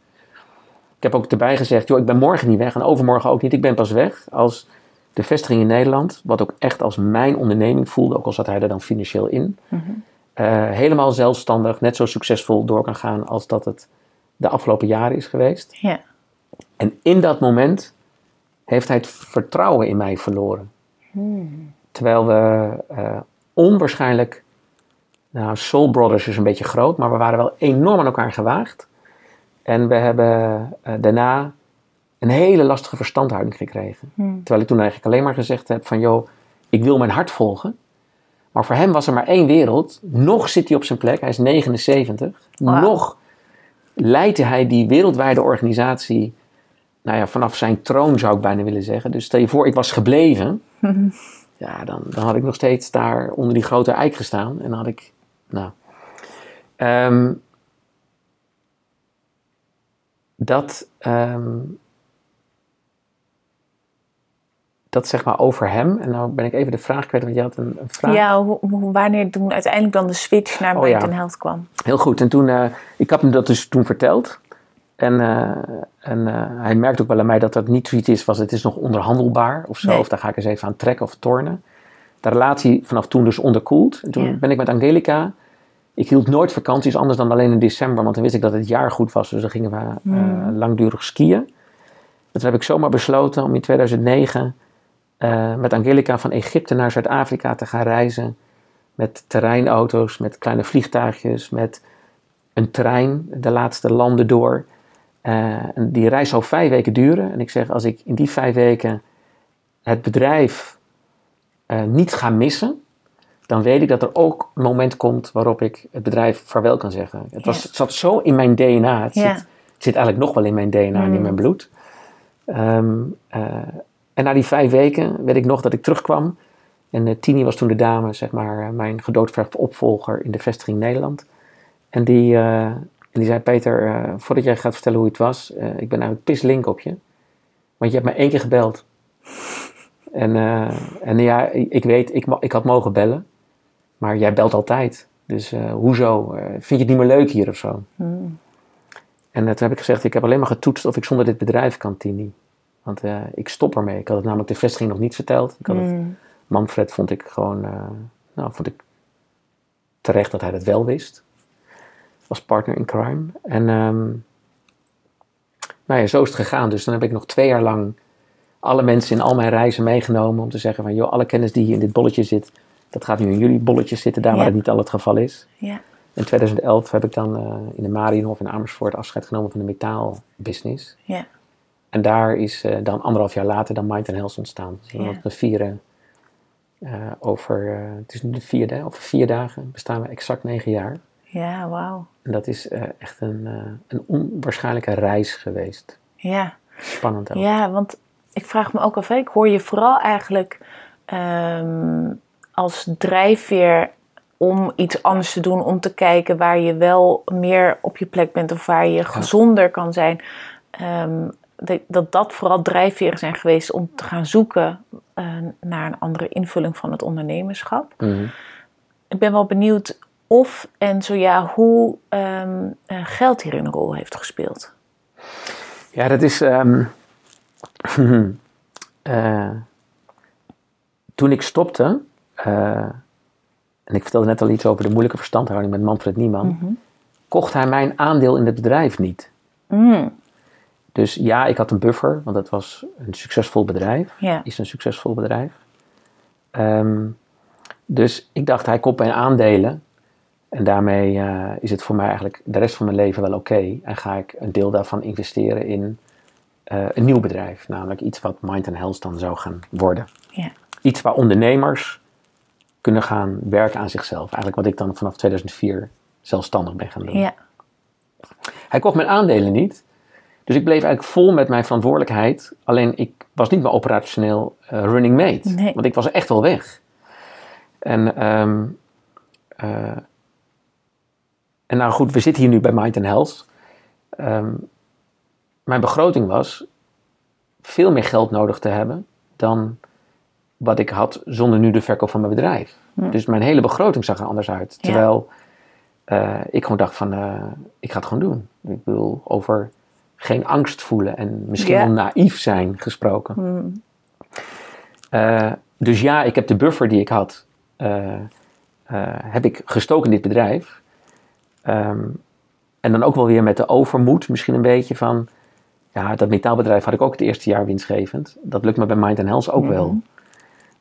Ik heb ook erbij gezegd, joh, ik ben morgen niet weg en overmorgen ook niet. Ik ben pas weg als de vestiging in Nederland, wat ook echt als mijn onderneming voelde, ook al zat hij er dan financieel in, Mhm. eh, helemaal zelfstandig, net zo succesvol door kan gaan als dat het de afgelopen jaren is geweest. En in dat moment heeft hij het vertrouwen in mij verloren. Hmm. Terwijl we eh, onwaarschijnlijk, nou, Soul Brothers is een beetje groot, maar we waren wel enorm aan elkaar gewaagd. En we hebben eh, daarna een hele lastige verstandhouding gekregen. Hmm. Terwijl ik toen eigenlijk alleen maar gezegd heb van, joh, ik wil mijn hart volgen. Maar voor hem was er maar één wereld. Nog zit hij op zijn plek, hij is 79. Wauw. Nog leidde hij die wereldwijde organisatie, nou ja, vanaf zijn troon zou ik bijna willen zeggen. Dus stel je voor, ik was gebleven. Ja, dan, dan had ik nog steeds daar onder die grote eik gestaan. En dan had ik, nou... ehm, dat, ehm, dat zeg maar over hem. En nou ben ik even de vraag kwijt, want je had een, een vraag. Ja, hoe, hoe- wanneer toen uiteindelijk dan de switch naar Oh, ja. Health kwam? Heel goed. En toen, eh, ik heb hem dat dus toen verteld. En, eh, en eh, hij merkt ook wel aan mij dat dat niet zoiets is, was het is nog onderhandelbaar of zo. Nee. Of daar ga ik eens even aan trekken of tornen. De relatie vanaf toen dus onderkoeld. En toen Ja. ben ik met Angelica. Ik hield nooit vakanties anders dan alleen in december, want dan wist ik dat het jaar goed was. Dus dan gingen we eh, Hmm. langdurig skiën. Toen heb ik zomaar besloten om in 2009 eh, met Angelica van Egypte naar Zuid-Afrika te gaan reizen. Met terreinauto's, met kleine vliegtuigjes, met een trein de laatste landen door. Eh, en die reis zou vijf weken duren. En ik zeg, als ik in die vijf weken het bedrijf niet ga missen, dan weet ik dat er ook een moment komt waarop ik het bedrijf vaarwel kan zeggen. Het, was, het zat zo in mijn DNA. Het, zit, het zit eigenlijk nog wel in mijn DNA en in Mm. mijn bloed. Ehm, eh, en na die vijf weken weet ik nog dat ik terugkwam. En eh, Tini was toen de dame, zeg maar, eh, mijn gedoodverfde opvolger in de vestiging Nederland. En die, en die zei, Peter, voordat jij gaat vertellen hoe het was, ik ben eigenlijk pislink op je. Want je hebt me één keer gebeld. En, en ja, ik weet, ik, ik had mogen bellen. Maar jij belt altijd. Dus eh, hoezo? Eh, vind je het niet meer leuk hier of zo? Mm. En eh, toen heb ik gezegd, ik heb alleen maar getoetst of ik zonder dit bedrijf kan, Tini. Want ik stop ermee. Ik had het namelijk de vestiging nog niet verteld. Ik had het, Mm. Manfred vond ik gewoon, nou, vond ik terecht dat hij dat wel wist. Als partner in crime. En ehm, nou ja, zo is het gegaan. Dus dan heb ik nog twee jaar lang alle mensen in al mijn reizen meegenomen om te zeggen van, joh, alle kennis die hier in dit bolletje zit, dat gaat nu in jullie bolletjes zitten, daar waar het niet al het geval is. Ja. In 2011 heb ik dan eh, in de Marienhof in Amersfoort afscheid genomen van de metaalbusiness. Ja. En daar is eh, dan anderhalf jaar later dan Mind and Health ontstaan. Dus Ja. we vieren eh, over, het is nu de vierde, over vier dagen bestaan we exact negen jaar. Ja, wauw. En dat is echt een, een onwaarschijnlijke reis geweest. Ja. Spannend ook. ja, want ik vraag me ook af, ik hoor je vooral eigenlijk ehm, als drijfveer om iets anders te doen, om te kijken waar je wel meer op je plek bent of waar je gezonder kan zijn. Ehm, dat, dat dat vooral drijfveren zijn geweest om te gaan zoeken eh, naar een andere invulling van het ondernemerschap. Mhm. Ik ben wel benieuwd of en zo ja, hoe ehm, eh, geld hier een rol heeft gespeeld. Ja, dat is. ehm, eh, toen ik stopte, en ik vertelde net al iets over de moeilijke verstandhouding met Manfred Nieman, Mhm. kocht hij mijn aandeel in het bedrijf niet. Mm, Dus ja, ik had een buffer, want het was een succesvol bedrijf. Is een succesvol bedrijf. Ehm, dus ik dacht, hij koopt mijn aandelen. En daarmee eh, is het voor mij eigenlijk de rest van mijn leven wel oké. En ga ik een deel daarvan investeren in eh, een nieuw bedrijf. Namelijk iets wat Mind and Health dan zou gaan worden. Iets waar ondernemers kunnen gaan werken aan zichzelf. Eigenlijk wat ik dan vanaf 2004 zelfstandig ben gaan doen. ja, Hij kocht mijn aandelen niet. Dus ik bleef eigenlijk vol met mijn verantwoordelijkheid. Alleen ik was niet meer operationeel eh, running mate. Nee. Want ik was echt wel weg. En, ehm, eh, en nou goed, we zitten hier nu bij Mind and Health. Ehm, mijn begroting was veel meer geld nodig te hebben dan wat ik had zonder nu de verkoop van mijn bedrijf. Dus mijn hele begroting zag er anders uit. Ja. Terwijl eh, ik gewoon dacht van, eh, ik ga het gewoon doen. Ik bedoel, over geen angst voelen en misschien Ja. wel naïef zijn gesproken. mm, Eh, dus ja, ik heb de buffer die ik had, heb ik gestoken in dit bedrijf. Ehm, en dan ook wel weer met de overmoed, misschien een beetje van, ja, dat metaalbedrijf had ik ook het eerste jaar winstgevend. Dat lukt me bij Mind Health ook wel.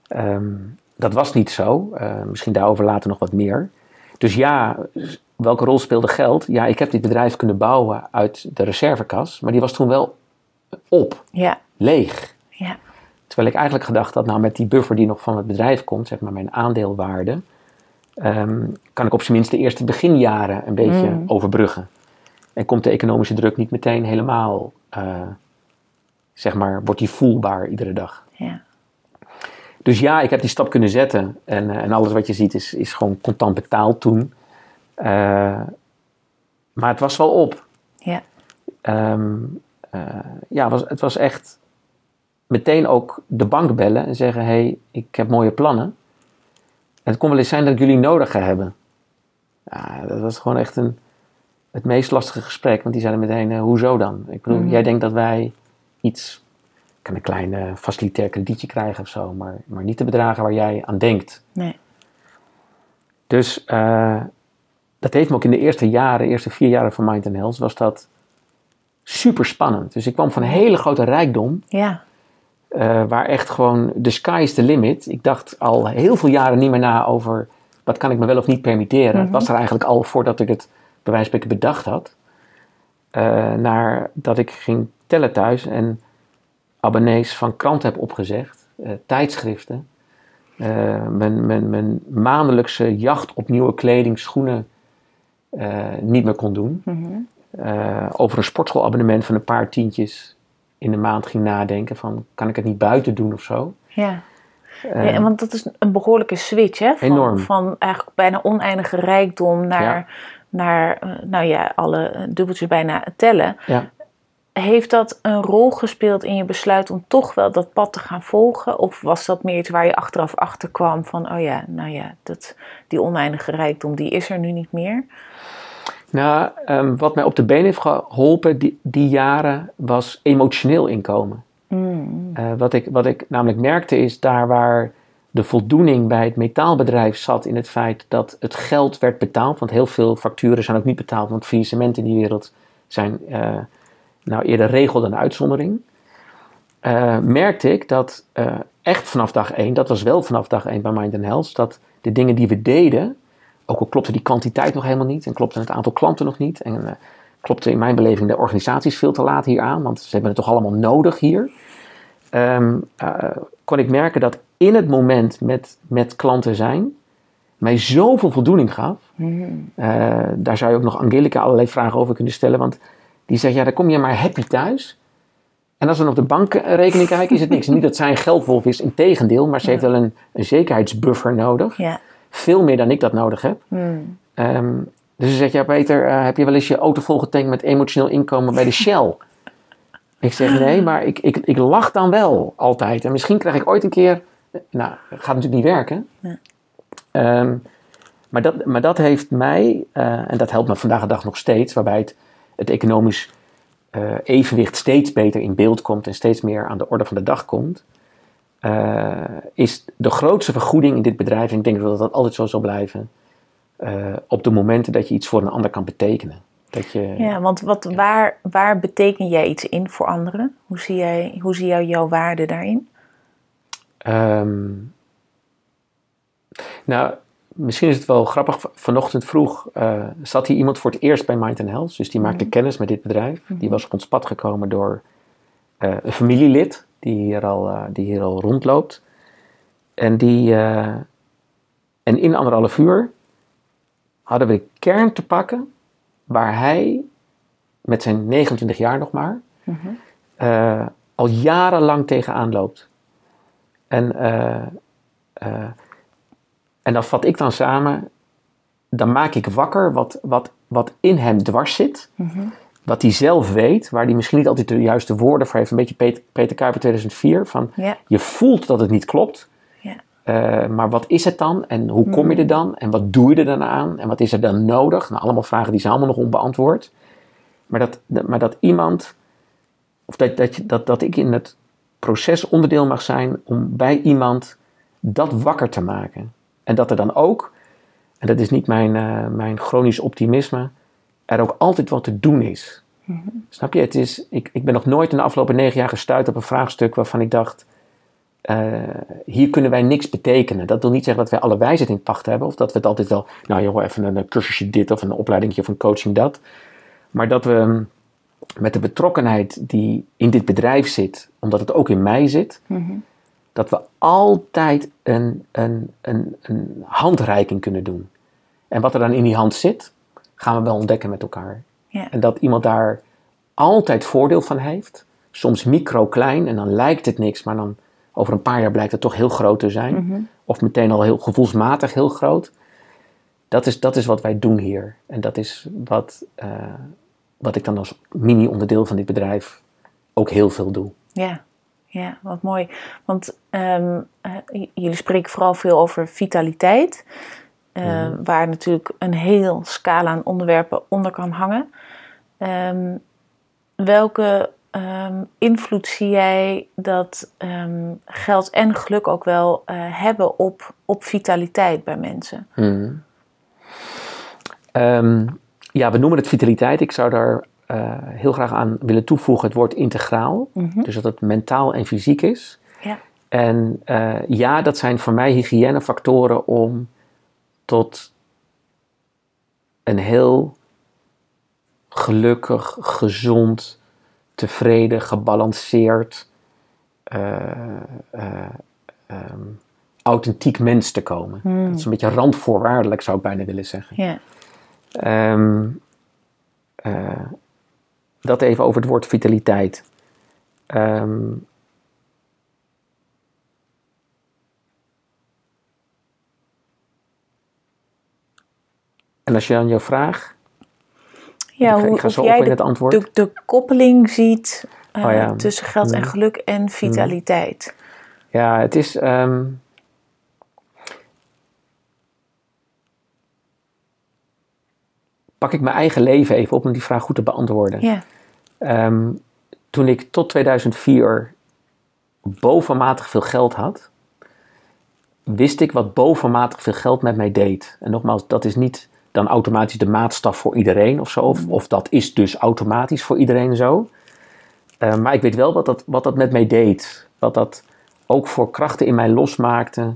Ehm, dat was niet zo. Eh, misschien daarover later nog wat meer. Dus ja, welke rol speelde geld? Ja, ik heb dit bedrijf kunnen bouwen uit de reservekas, maar die was toen wel op, ja, leeg. ja, Terwijl ik eigenlijk gedacht had, nou met die buffer die nog van het bedrijf komt, zeg maar mijn aandeelwaarde, ehm, kan ik op zijn minst de eerste beginjaren een beetje Mm. overbruggen. En komt de economische druk niet meteen helemaal, eh, zeg maar, wordt die voelbaar iedere dag. ja, Dus ja, ik heb die stap kunnen zetten. En, eh, en alles wat je ziet is, is gewoon contant betaald toen. Eh, maar het was wel op. ja, Ehm, eh, ja, was, het was echt meteen ook de bank bellen en zeggen: Hé, hey, ik heb mooie plannen. En het kon wel eens zijn dat ik jullie nodig ga hebben. Ja, dat was gewoon echt een, het meest lastige gesprek. Want die zeiden meteen: Hoezo dan? Ik bedoel, Mhm. jij denkt dat wij iets. Kan een klein eh, facilitair kredietje krijgen of zo, maar, maar niet de bedragen waar jij aan denkt. nee, Dus eh, dat heeft me ook in de eerste jaren, eerste vier jaren van Mind and Health, was dat super spannend. Dus ik kwam van een hele grote rijkdom, ja, eh, waar echt gewoon the sky is the limit. Ik dacht al heel veel jaren niet meer na over wat kan ik me wel of niet permitteren. Het Mhm. was er eigenlijk al voordat ik het bij wijze van bedacht had. Eh, naar dat ik ging tellen thuis en abonnees van kranten heb opgezegd, eh, tijdschriften. eh, mijn, mijn, mijn maandelijkse jacht op nieuwe kleding, schoenen eh, niet meer kon doen. Mhm. Over een sportschoolabonnement van een paar tientjes in de maand ging nadenken van kan ik het niet buiten doen of zo. Ja. Ja, want dat is een behoorlijke switch, hè? Van, Enorm. Van eigenlijk bijna oneindige rijkdom naar, Ja. naar nou ja, alle dubbeltjes bijna tellen. ja. Heeft dat een rol gespeeld in je besluit om toch wel dat pad te gaan volgen? Of was dat meer iets waar je achteraf achter kwam van, oh ja, nou ja, dat, die oneindige rijkdom, die is er nu niet meer? Nou, ehm, wat mij op de been heeft geholpen die, die jaren was emotioneel inkomen. Mm. Eh, wat, ik, wat ik namelijk merkte is daar waar de voldoening bij het metaalbedrijf zat in het feit dat het geld werd betaald. Want heel veel facturen zijn ook niet betaald, want faillissementen in die wereld zijn eh, nou eerder regel dan uitzondering. Eh, merkte ik dat eh, echt vanaf dag één, dat was wel vanaf dag één bij Mind and Health, dat de dingen die we deden, ook al klopte die kwantiteit nog helemaal niet en klopte het aantal klanten nog niet en eh, klopte in mijn beleving de organisaties veel te laat hier aan, want ze hebben het toch allemaal nodig hier. Ehm, eh, kon ik merken dat in het moment met, met klanten zijn mij zoveel voldoening gaf. Mm. Eh, daar zou je ook nog Angelica allerlei vragen over kunnen stellen, want die zegt ja, dan kom je maar happy thuis. En als we op de bankrekening kijken, is het niks. Niet dat zij een geldwolf is, integendeel, maar ze heeft wel een, een zekerheidsbuffer nodig. Ja. Veel meer dan ik dat nodig heb. Mm. Ehm, dus ze zegt, ja Peter, eh, heb je wel eens je auto volgetankt met emotioneel inkomen bij de Shell? ik zeg, nee, maar ik, ik, ik lach dan wel altijd. En misschien krijg ik ooit een keer, nou, dat gaat natuurlijk niet werken. Ja. Ehm, maar, dat, maar dat heeft mij, eh, en dat helpt me vandaag de dag nog steeds, waarbij het, het economisch eh, evenwicht steeds beter in beeld komt en steeds meer aan de orde van de dag komt, eh, is de grootste vergoeding in dit bedrijf, en ik denk dat dat altijd zo zal blijven, eh, op de momenten dat je iets voor een ander kan betekenen. Dat je, Ja, want wat, waar, waar beteken jij iets in voor anderen? Hoe zie, jij, hoe zie jij jouw waarde daarin? Ehm, nou, misschien is het wel grappig. Vanochtend vroeg eh, zat hier iemand voor het eerst bij Mind and Health. Dus die maakte kennis met dit bedrijf. Die was op ons pad gekomen door eh, een familielid die hier al, eh, die hier al rondloopt. En, die, en in anderhalf uur hadden we de kern te pakken waar hij met zijn 29 jaar nog maar eh, al jarenlang tegenaan loopt. En, en dat vat ik dan samen. Dan maak ik wakker wat, wat, wat in hem dwars zit. Wat hij zelf weet, waar hij misschien niet altijd de juiste woorden voor heeft. Een beetje Peter, Peter Kuiper 2004. Van. Je voelt dat het niet klopt. Eh, maar wat is het dan? En hoe kom je er dan? En wat doe je er dan aan? En wat is er dan nodig? Nou, allemaal vragen die zijn allemaal nog onbeantwoord. Maar dat, dat- maar dat iemand, of dat, dat, je- dat, dat ik in het proces onderdeel mag zijn om bij iemand dat wakker te maken. En dat er dan ook, en dat is niet mijn, eh, mijn chronisch optimisme, er ook altijd wat te doen is. Snap je? Het is, ik, ik ben nog nooit in de afgelopen negen jaar gestuurd op een vraagstuk waarvan ik dacht, eh, hier kunnen wij niks betekenen. Dat wil niet zeggen dat wij alle wijsheid in pacht hebben, of dat we het altijd wel, nou joh, even een, cursusje dit of een opleidingje of een coaching dat. Maar dat we mm, met de betrokkenheid die in dit bedrijf zit, omdat het ook in mij zit, dat we altijd een, een, een, een handreiking kunnen doen. En wat er dan in die hand zit, gaan we wel ontdekken met elkaar. Ja. En dat iemand daar altijd voordeel van heeft. Soms micro klein en dan lijkt het niks, maar dan over een paar jaar blijkt het toch heel groot te zijn. Of meteen al heel gevoelsmatig heel groot. Dat is, dat is wat wij doen hier. En dat is wat, eh, wat ik dan als mini-onderdeel van dit bedrijf ook heel veel doe. Ja, ja wat mooi. Want ehm, eh, jullie spreken vooral veel over vitaliteit. eh, Waar natuurlijk een heel scala aan onderwerpen onder kan hangen. Ehm, welke ehm, invloed zie jij dat ehm, geld en geluk ook wel eh, hebben op, op vitaliteit bij mensen? Ehm, ja, we noemen het vitaliteit. Ik zou daar eh, heel graag aan willen toevoegen het woord integraal. Dus dat het mentaal en fysiek is. Ja. En eh, ja, dat zijn voor mij hygiënefactoren om tot een heel gelukkig, gezond, tevreden, gebalanceerd, eh, eh, ehm, authentiek mens te komen. Hmm. Dat is een beetje randvoorwaardelijk, zou ik bijna willen zeggen. Ja. Ehm, eh, dat even over het woord vitaliteit. Ehm, en als je dan jouw vraag, Ja, ik ga, hoe, ik ga of zo op jij in de, het antwoord. de, de koppeling ziet eh, Oh ja. tussen geld en Hmm. geluk en vitaliteit. Ja, het is. ehm, pak ik mijn eigen leven even op om die vraag goed te beantwoorden. Ja. Ehm, toen ik tot 2004 bovenmatig veel geld had, wist ik wat bovenmatig veel geld met mij deed. En nogmaals, dat is niet dan automatisch de maatstaf voor iedereen of zo, of, of dat is dus automatisch voor iedereen zo. Eh, maar ik weet wel wat dat, wat dat met mij deed. Wat dat ook voor krachten in mij losmaakte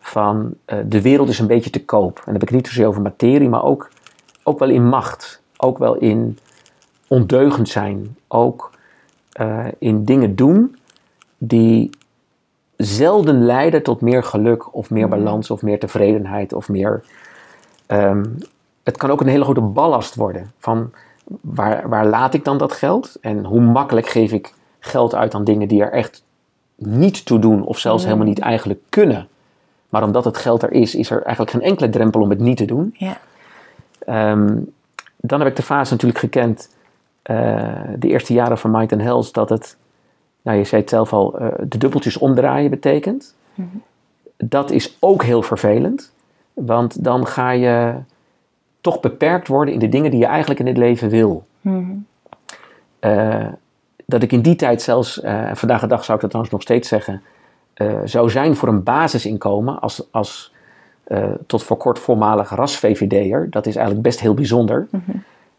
van eh, de wereld is een beetje te koop. En dan heb ik niet zozeer over materie, maar ook, ook wel in macht. Ook wel in ondeugend zijn. Ook eh, in dingen doen die zelden leiden tot meer geluk of meer balans of meer tevredenheid of meer. ehm, het kan ook een hele grote ballast worden van waar, waar laat ik dan dat geld en hoe makkelijk geef ik geld uit aan dingen die er echt niet toe doen of zelfs helemaal niet eigenlijk kunnen. Maar omdat het geld er is, is er eigenlijk geen enkele drempel om het niet te doen. Ja. Ehm, dan heb ik de fase natuurlijk gekend, de eerste jaren van Might and Health, dat het, nou je zei het zelf al, eh, de dubbeltjes omdraaien betekent. Dat is ook heel vervelend, want dan ga je toch beperkt worden in de dingen die je eigenlijk in het leven wil. Mhm. Eh, dat ik in die tijd zelfs, eh, en vandaag de dag zou ik dat trouwens nog steeds zeggen, eh, zou zijn voor een basisinkomen als, als eh, tot voor kort voormalig ras-VVD'er. Dat is eigenlijk best heel bijzonder.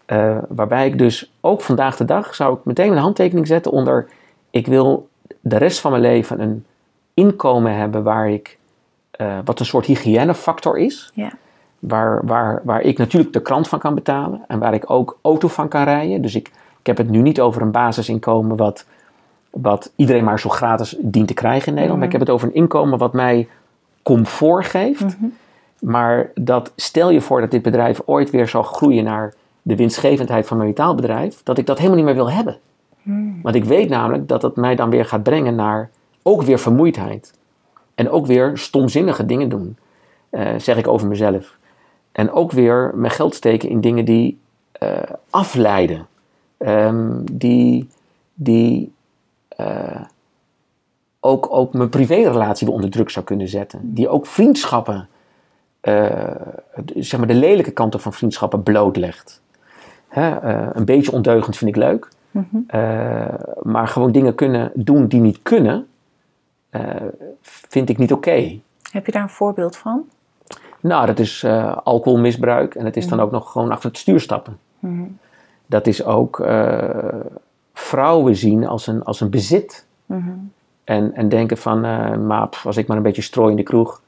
Eh, waarbij ik dus ook vandaag de dag zou ik meteen een handtekening zetten onder ik wil de rest van mijn leven een inkomen hebben waar ik, eh, wat een soort hygiënefactor is. Ja. Waar, waar, waar ik natuurlijk de krant van kan betalen en waar ik ook auto van kan rijden. Dus ik, ik heb het nu niet over een basisinkomen wat, wat iedereen maar zo gratis dient te krijgen in Nederland. Maar ik heb het over een inkomen wat mij comfort geeft. Maar dat stel je voor dat dit bedrijf ooit weer zal groeien naar de winstgevendheid van mijn metaalbedrijf, dat ik dat helemaal niet meer wil hebben. Want ik weet namelijk dat het mij dan weer gaat brengen naar ook weer vermoeidheid. En ook weer stomzinnige dingen doen, eh, zeg ik over mezelf. En ook weer mijn geld steken in dingen die eh, afleiden. Ehm, die die eh, ook, ook mijn privérelatie weer onder druk zou kunnen zetten. Die ook vriendschappen, zeg maar de lelijke kanten van vriendschappen blootlegt. Hè, eh, een beetje ondeugend vind ik leuk. Eh, maar gewoon dingen kunnen doen die niet kunnen, eh, vind ik niet oké. Heb je daar een voorbeeld van? Nou, dat is alcoholmisbruik en het is dan ook nog gewoon achter het stuur stappen. Dat is ook vrouwen zien als een, als een bezit. En, en denken van, maar pff, als ik maar een beetje strooi in de kroeg,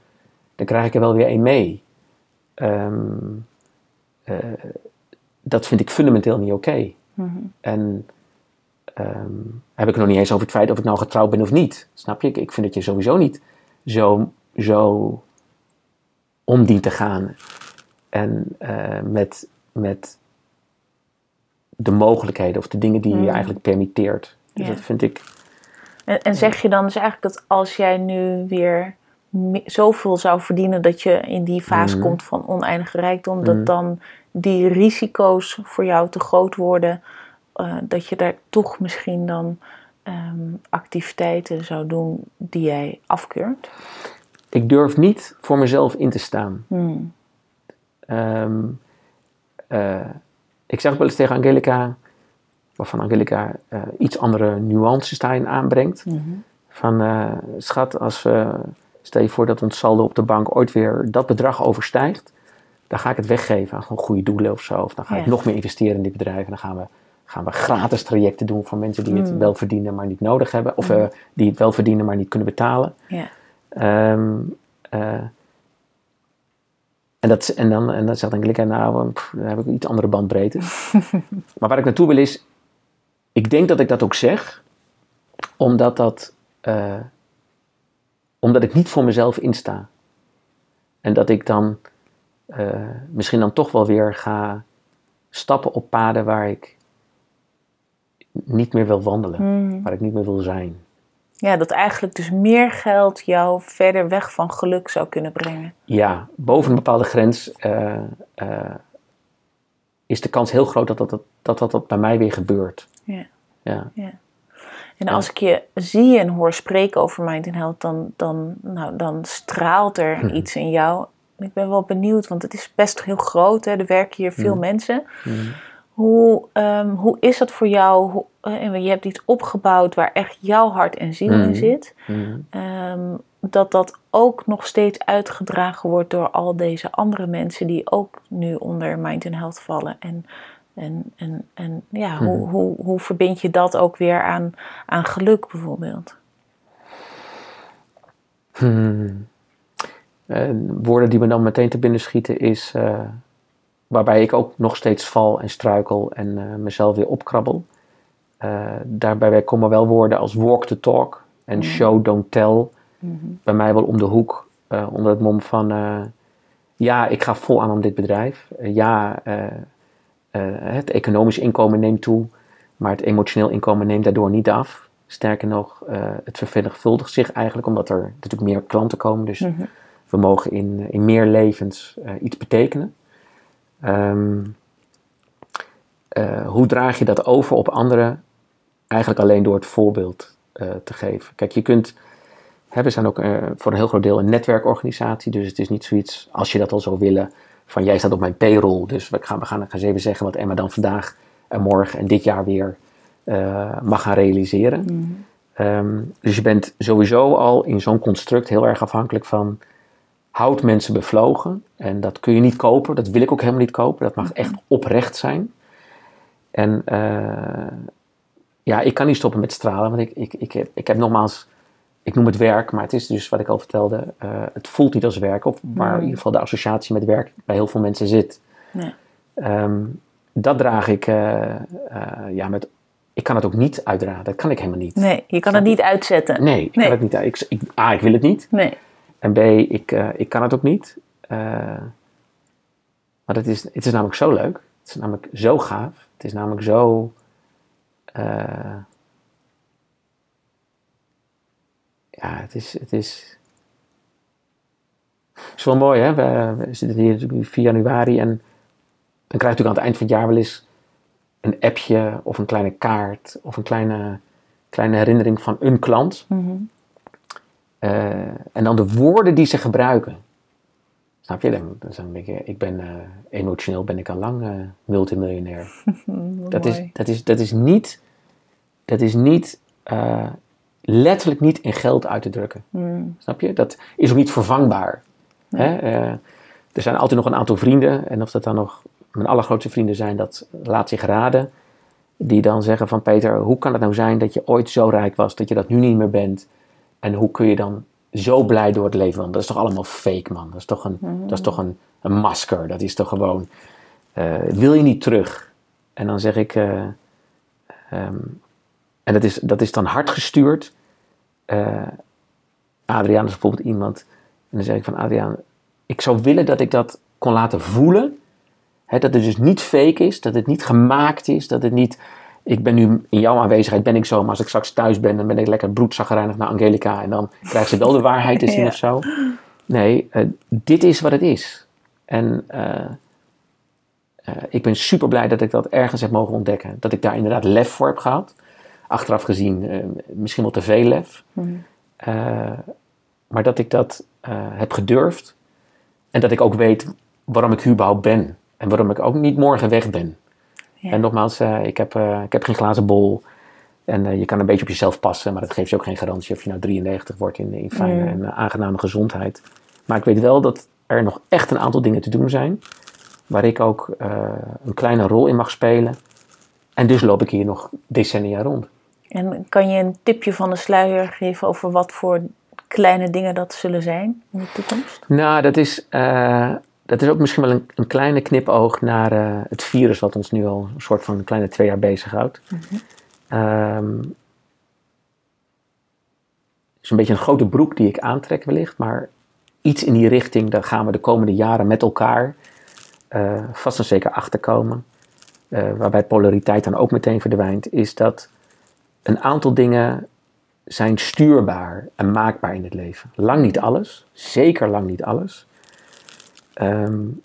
dan krijg ik er wel weer een mee. Ehm, eh, dat vind ik fundamenteel niet oké. En ehm, heb ik het nog niet eens over het feit of ik nou getrouwd ben of niet. Snap je? Ik, ik vind dat je sowieso niet zo, zo om dient te gaan. En eh, met, met de mogelijkheden of de dingen die je eigenlijk permitteert. Dus Ja. dat vind ik. En, en zeg je dan dus eigenlijk dat als jij nu weer zoveel zou verdienen dat je in die fase Mhm. komt van oneindige rijkdom, dat dan die risico's voor jou te groot worden, eh, dat je daar toch misschien dan ehm, activiteiten zou doen die jij afkeurt? Ik durf niet voor mezelf in te staan. Hmm. Ehm, eh, ik zeg ook wel eens tegen Angelica, waarvan Angelica eh, iets andere nuances daarin aanbrengt. Van eh, schat, als we, stel je voor dat ons saldo op de bank ooit weer dat bedrag overstijgt, dan ga ik het weggeven aan gewoon goede doelen of zo. Of dan ga ik nog meer investeren in dit bedrijf en dan gaan we, gaan we gratis trajecten doen voor mensen die het wel verdienen, maar niet nodig hebben. Of eh, die het wel verdienen, maar niet kunnen betalen. Ja. Ehm, eh, en, dat, en, dan, en dan zegt Angelica, nou, pff, dan heb ik een iets andere bandbreedte. maar waar ik naartoe wil is, ik denk dat ik dat ook zeg, omdat dat, eh, omdat ik niet voor mezelf insta. En dat ik dan eh, misschien dan toch wel weer ga stappen op paden waar ik niet meer wil wandelen, Mhm. waar ik niet meer wil zijn. Ja, dat eigenlijk dus meer geld jou verder weg van geluk zou kunnen brengen. Ja, boven een bepaalde grens eh, eh, is de kans heel groot dat dat, dat, dat, dat, dat bij mij weer gebeurt. Ja. Ja. En als ik je zie en hoor spreken over Mind and Health, dan, dan, nou, dan straalt er Mhm. iets in jou. Ik ben wel benieuwd, want het is best heel groot. Hè? Er werken hier veel Mhm. mensen. Mhm. Hoe, ehm, hoe is dat voor jou? Hoe, eh, en je hebt iets opgebouwd waar echt jouw hart en ziel in zit. Ehm, dat dat ook nog steeds uitgedragen wordt door al deze andere mensen die ook nu onder Mind and Health vallen. En, en, en, en ja, hoe, Mhm. hoe, hoe verbind je dat ook weer aan, aan geluk bijvoorbeeld? Hmm. Eh, woorden die me dan meteen te binnen schieten is eh, waarbij ik ook nog steeds val en struikel en eh, mezelf weer opkrabbel. Daarbij komen wel woorden als walk the talk en Mhm. show don't tell. Bij mij wel om de hoek, onder het mom van ja, ik ga vol aan om dit bedrijf. Ja, het economisch inkomen neemt toe, maar het emotioneel inkomen neemt daardoor niet af. Sterker nog, eh, het vermenigvuldigt zich eigenlijk omdat er natuurlijk meer klanten komen. Dus Mhm. we mogen in, in meer levens eh, iets betekenen. Ehm, eh, hoe draag je dat over op anderen? Eigenlijk alleen door het voorbeeld eh, te geven. Kijk, je kunt. Hè, we zijn ook eh, voor een heel groot deel een netwerkorganisatie. Dus het is niet zoiets, als je dat al zou willen, van jij staat op mijn payroll. Dus we gaan, we gaan, gaan eens even zeggen wat Emma dan vandaag en morgen en dit jaar weer eh, mag gaan realiseren. Mhm. Ehm, dus je bent sowieso al in zo'n construct heel erg afhankelijk van houd mensen bevlogen. En dat kun je niet kopen, dat wil ik ook helemaal niet kopen. Dat mag echt oprecht zijn. En eh, ja, ik kan niet stoppen met stralen, want ik, ik, ik, heb, ik heb nogmaals, ik noem het werk, maar het is dus wat ik al vertelde, eh, het voelt niet als werk, of waar in ieder geval de associatie met werk bij heel veel mensen zit. Ja. Ehm, dat draag ik, eh, eh, ja, met, ik kan het ook niet uitdragen, dat kan ik helemaal niet. Nee, je kan het niet uitzetten. Nee, ik Nee. kan het niet. Ik, ik, A, ik wil het niet. Nee. En B, ik, ik kan het ook niet. Maar het is, het is namelijk zo leuk. Het is namelijk zo gaaf. Het is namelijk zo... ja, het is... Het is het is wel mooi, hè? We, we zitten hier natuurlijk nu 4 januari en dan krijg je natuurlijk aan het eind van het jaar wel eens een appje of een kleine kaart of een kleine, kleine herinnering van een klant. Mhm. Eh, en dan de woorden die ze gebruiken. Snap je? Dan, dan denk ik, ik ben eh, emotioneel ben ik al lang eh, multimiljonair. dat, is, dat, is, dat is niet, dat is niet letterlijk niet in geld uit te drukken. Mhm. Snap je? Dat is ook niet vervangbaar. Hè? Eh, er zijn altijd nog een aantal vrienden, en of dat dan nog mijn allergrootste vrienden zijn, dat laat zich raden. Die dan zeggen van Peter, hoe kan het nou zijn dat je ooit zo rijk was, dat je dat nu niet meer bent? En hoe kun je dan zo blij door het leven wandelen? Dat is toch allemaal fake, man? Dat is toch een, dat is toch een, een masker? Dat is toch gewoon, eh, wil je niet terug? En dan zeg ik, eh, ehm, en dat is, dat is dan hard gestuurd. Eh, Adriaan is bijvoorbeeld iemand. En dan zeg ik van Adriaan, ik zou willen dat ik dat kon laten voelen. Hè, dat het dus niet fake is, dat het niet gemaakt is, dat het niet... Ik ben nu in jouw aanwezigheid ben ik zo, maar als ik straks thuis ben, dan ben ik lekker bloedzaggerijnig naar Angelica en dan krijgt ze wel de waarheid te zien Ja. of zo. Nee, eh, dit is wat het is. En eh, ik ben super blij dat ik dat ergens heb mogen ontdekken. Dat ik daar inderdaad lef voor heb gehad. Achteraf gezien eh, misschien wel te veel lef. Mhm. Eh, maar dat ik dat eh, heb gedurfd. En dat ik ook weet waarom ik überhaupt ben. En waarom ik ook niet morgen weg ben. Ja. En nogmaals, ik, heb, ik heb geen glazen bol. En je kan een beetje op jezelf passen. Maar dat geeft je ook geen garantie of je nou 93 wordt in, in fijne Mm. en aangename gezondheid. Maar ik weet wel dat er nog echt een aantal dingen te doen zijn. Waar ik ook een kleine rol in mag spelen. En dus loop ik hier nog decennia rond. En kan je een tipje van de sluier geven over wat voor kleine dingen dat zullen zijn in de toekomst? Nou, dat is, eh, dat is ook misschien wel een, een kleine knipoog naar eh, het virus wat ons nu al een soort van een kleine twee jaar bezighoudt. Ehm, een beetje een grote broek die ik aantrek wellicht, maar iets in die richting, daar gaan we de komende jaren met elkaar uh, vast en zeker achterkomen. Waarbij polariteit dan ook meteen verdwijnt, is dat een aantal dingen zijn stuurbaar en maakbaar in het leven. Lang niet alles, zeker lang niet alles. Um,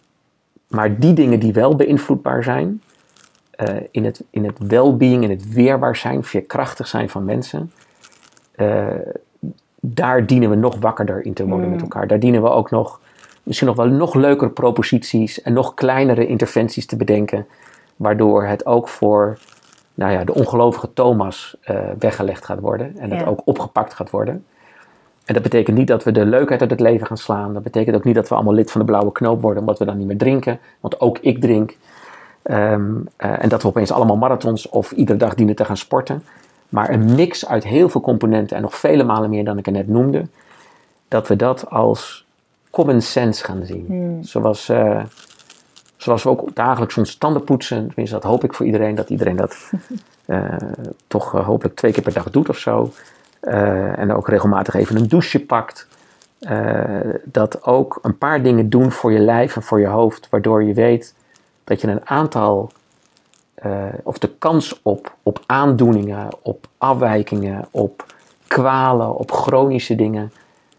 maar die dingen die wel beïnvloedbaar zijn, uh, in het, in het well-being, in het weerbaar zijn, veerkrachtig zijn van mensen, uh, daar dienen we nog wakkerder in te worden met mm. elkaar. Daar dienen we ook nog, misschien nog wel nog leukere proposities en nog kleinere interventies te bedenken, waardoor het ook voor nou ja, de ongelovige Thomas uh, weggelegd gaat worden en het ook opgepakt gaat worden. En dat betekent niet dat we de leukheid uit het leven gaan slaan. Dat betekent ook niet dat we allemaal lid van de blauwe knoop worden omdat we dan niet meer drinken. Want ook ik drink. Um, uh, en dat we opeens allemaal marathons of iedere dag dienen te gaan sporten. Maar een mix uit heel veel componenten en nog vele malen meer dan ik er net noemde. Dat we dat als common sense gaan zien. Hmm. Zoals, uh, zoals we ook dagelijks ons tanden poetsen. Tenminste, dat hoop ik voor iedereen. Dat iedereen dat uh, toch hopelijk twee keer per dag doet of zo. Uh, en ook regelmatig even een douche pakt. Dat ook een paar dingen doen voor je lijf en voor je hoofd, waardoor je weet dat je een aantal, of de kans op, op aandoeningen, op afwijkingen, op kwalen, op chronische dingen,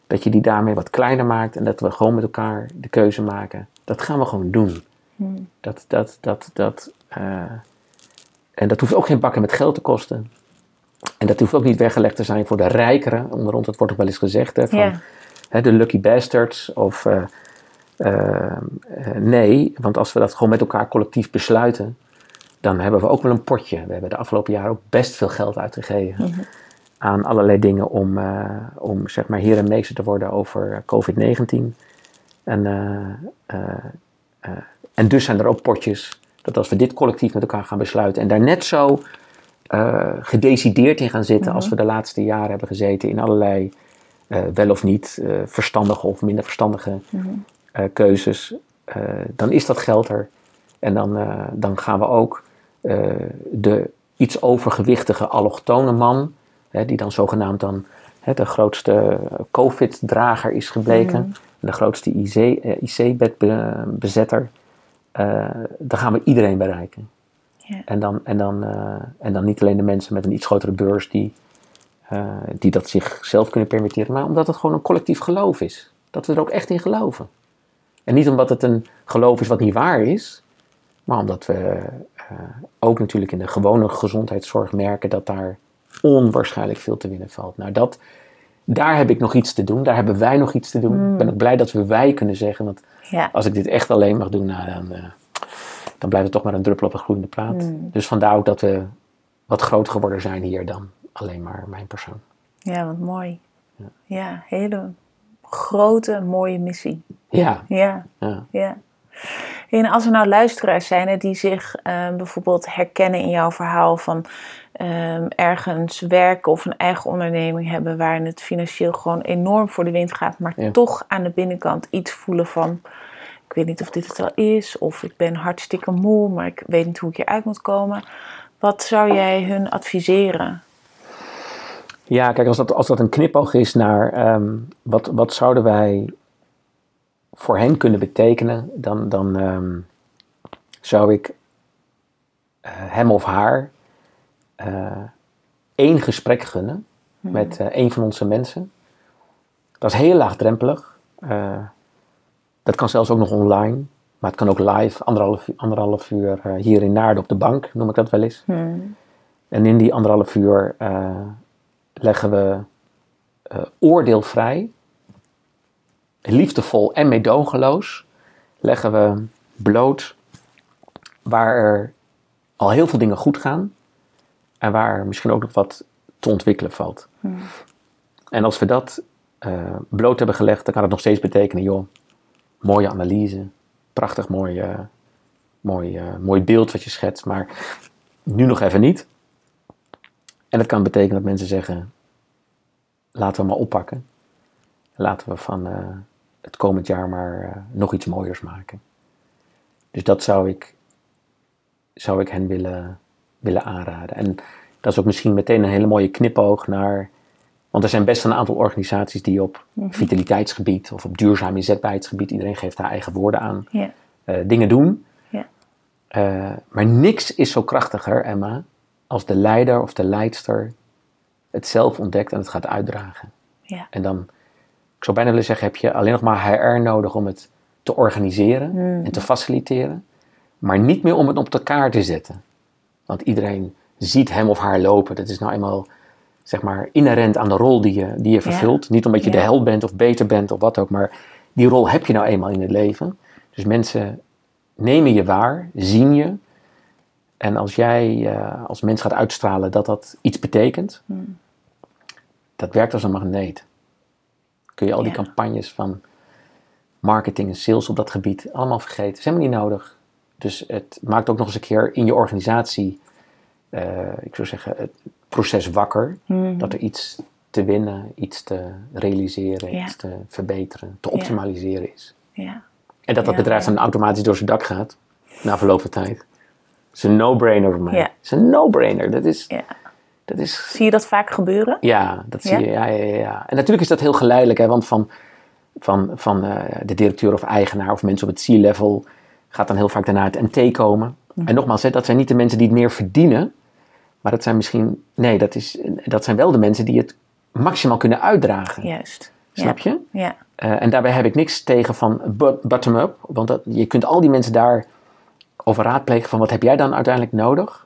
dat je die daarmee wat kleiner maakt en dat we gewoon met elkaar de keuze maken. Dat gaan we gewoon doen. Hmm. Dat, dat, dat, dat, en dat hoeft ook geen bakken met geld te kosten. En dat hoeft ook niet weggelegd te zijn voor de rijkeren. Onder ons, dat wordt ook wel eens gezegd, hè, van hè, de lucky bastards. Of uh, uh, nee, want als we dat gewoon met elkaar collectief besluiten, dan hebben we ook wel een potje. We hebben de afgelopen jaren ook best veel geld uitgegeven mm -hmm. aan allerlei dingen om, om zeg maar heer en meester te worden over COVID-19. En, en dus zijn er ook potjes dat als we dit collectief met elkaar gaan besluiten en daar net zo uh, gedecideerd in gaan zitten als mhm. we de laatste jaren hebben gezeten in allerlei uh, wel of niet uh, verstandige of minder verstandige mm keuzes, dan is dat geld er. En dan, dan gaan we ook de iets overgewichtige allochtone man, hè, die dan zogenaamd dan hè, de grootste COVID-drager is gebleken, mm de grootste IC-bedbezetter, dan gaan we iedereen bereiken. En, dan, en, dan, uh, en dan niet alleen de mensen met een iets grotere beurs die, uh, die dat zichzelf kunnen permitteren, maar omdat het gewoon een collectief geloof is. Dat we er ook echt in geloven. En niet omdat het een geloof is wat niet waar is, maar omdat we ook natuurlijk in de gewone gezondheidszorg merken dat daar onwaarschijnlijk veel te winnen valt. Nou, dat, daar heb ik nog iets te doen. Daar hebben wij nog iets te doen. Mm. Ik ben ook blij dat we wij kunnen zeggen. Want ja. als ik dit echt alleen mag doen, nou, dan, dan blijft het toch maar een druppel op een groeiende plaat. Hmm. Dus vandaar ook dat we wat groter geworden zijn hier dan alleen maar mijn persoon. Ja, wat mooi. Ja, ja hele grote, mooie missie. Ja. Ja. ja. ja. En als er nou luisteraars zijn die zich uh, bijvoorbeeld herkennen in jouw verhaal van uh, ergens werken of een eigen onderneming hebben waarin het financieel gewoon enorm voor de wind gaat, maar toch aan de binnenkant iets voelen van ik weet niet of dit het al is, of ik ben hartstikke moe, maar ik weet niet hoe ik hieruit moet komen. Wat zou jij hun adviseren? Ja, kijk, als dat, als dat een knipoog is naar um, wat, wat zouden wij voor hen kunnen betekenen, dan, dan um, zou ik uh, hem of haar één gesprek gunnen hmm. met uh, een van onze mensen. Dat is heel laagdrempelig. Dat kan zelfs ook nog online. Maar het kan ook live, anderhalf, anderhalf uur uh, hier in Naarden op de bank, noem ik dat wel eens. Hmm. En in die anderhalf uur uh, leggen we uh, oordeelvrij, liefdevol en meedogenloos, leggen we bloot waar er al heel veel dingen goed gaan en waar misschien ook nog wat te ontwikkelen valt. Hmm. En als we dat bloot hebben gelegd, dan kan het nog steeds betekenen, joh, mooie analyse, prachtig mooi, uh, mooi, uh, mooi beeld wat je schetst, maar nu nog even niet. En dat kan betekenen dat mensen zeggen, laten we maar oppakken. Laten we van het komend jaar maar nog iets mooiers maken. Dus dat zou ik, zou ik hen willen, willen aanraden. En dat is ook misschien meteen een hele mooie knipoog naar Want er zijn best een aantal organisaties die op Mhm. vitaliteitsgebied of op duurzaam inzetbaarheidsgebied, iedereen geeft daar eigen woorden aan, Ja. eh, dingen doen. Ja. Eh, maar niks is zo krachtiger, Emma, als de leider of de leidster het zelf ontdekt en het gaat uitdragen. Ja. En dan, ik zou bijna willen zeggen, heb je alleen nog maar HR nodig om het te organiseren Mm. en te faciliteren, maar niet meer om het op elkaar te zetten. Want iedereen ziet hem of haar lopen. Dat is nou eenmaal, zeg maar, inherent aan de rol die je, die je vervult. Niet omdat je Ja. de held bent of beter bent of wat ook, maar die rol heb je nou eenmaal in het leven. Dus mensen nemen je waar, zien je. En als jij eh, als mens gaat uitstralen dat dat iets betekent, Hmm. dat werkt als een magneet. Kun je al die Ja. campagnes van marketing en sales op dat gebied allemaal vergeten. Dat is helemaal niet nodig. Dus het maakt ook nog eens een keer in je organisatie, eh, ik zou zeggen, het proces wakker. Mhm. Dat er iets te winnen, iets te realiseren, Ja. iets te verbeteren, te Ja. optimaliseren is. Ja. En dat dat bedrijf dan automatisch door zijn dak gaat, na verloop van tijd. Dat is een no-brainer voor mij. Het is een no-brainer. Dat is, dat is Zie je dat vaak gebeuren? ja, dat zie je. Ja, ja, ja, ja. En natuurlijk is dat heel geleidelijk, hè, want van, van, van eh, de directeur of eigenaar of mensen op het C-level gaat dan heel vaak daarna het NT komen. Mhm. En nogmaals, hè, dat zijn niet de mensen die het meer verdienen, maar dat zijn misschien, nee, dat, is, dat zijn wel de mensen die het maximaal kunnen uitdragen. Juist. Snap je? Ja. Eh, en daarbij heb ik niks tegen van bo- bottom-up, want dat, je kunt al die mensen daar over raadplegen van wat heb jij dan uiteindelijk nodig.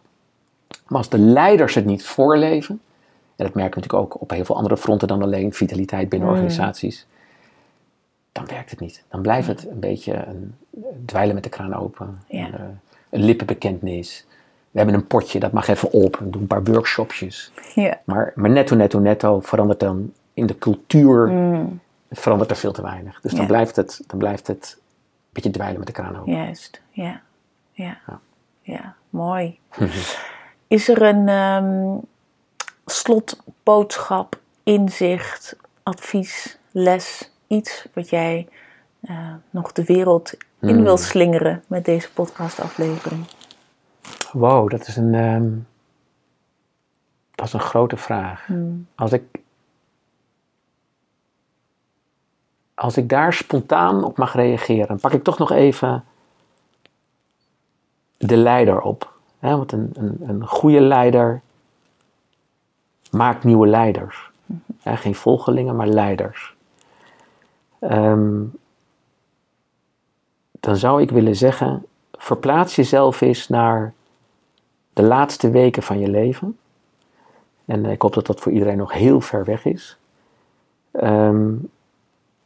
Maar als de leiders het niet voorleven, en dat merken we natuurlijk ook op heel veel andere fronten dan alleen vitaliteit binnen Mm. organisaties, dan werkt het niet. Dan blijft het een beetje een, dweilen met de kraan open, Ja. een, eh, een lippenbekentenis. We hebben een potje, dat mag even op, we doen een paar workshopjes. Ja. Maar, maar netto, netto, netto verandert dan in de cultuur Mm. verandert er veel te weinig. Dus dan, Ja. blijft het, dan blijft het een beetje dweilen met de kraan open. Juist. Ja. Ja. Ja. Ja. Mooi. Is er een ehm, slotboodschap, inzicht, advies, les, iets wat jij eh, nog de wereld in Hmm. wil slingeren met deze podcastaflevering? Wow, dat is een, ehm, dat is een grote vraag. Hmm. Als ik, als ik daar spontaan op mag reageren, pak ik toch nog even de leider op. Hè? Want een, een, een goede leider maakt nieuwe leiders. Hè, geen volgelingen, maar leiders. Ehm, dan zou ik willen zeggen, verplaats jezelf eens naar de laatste weken van je leven. En ik hoop dat dat voor iedereen nog heel ver weg is. Ehm,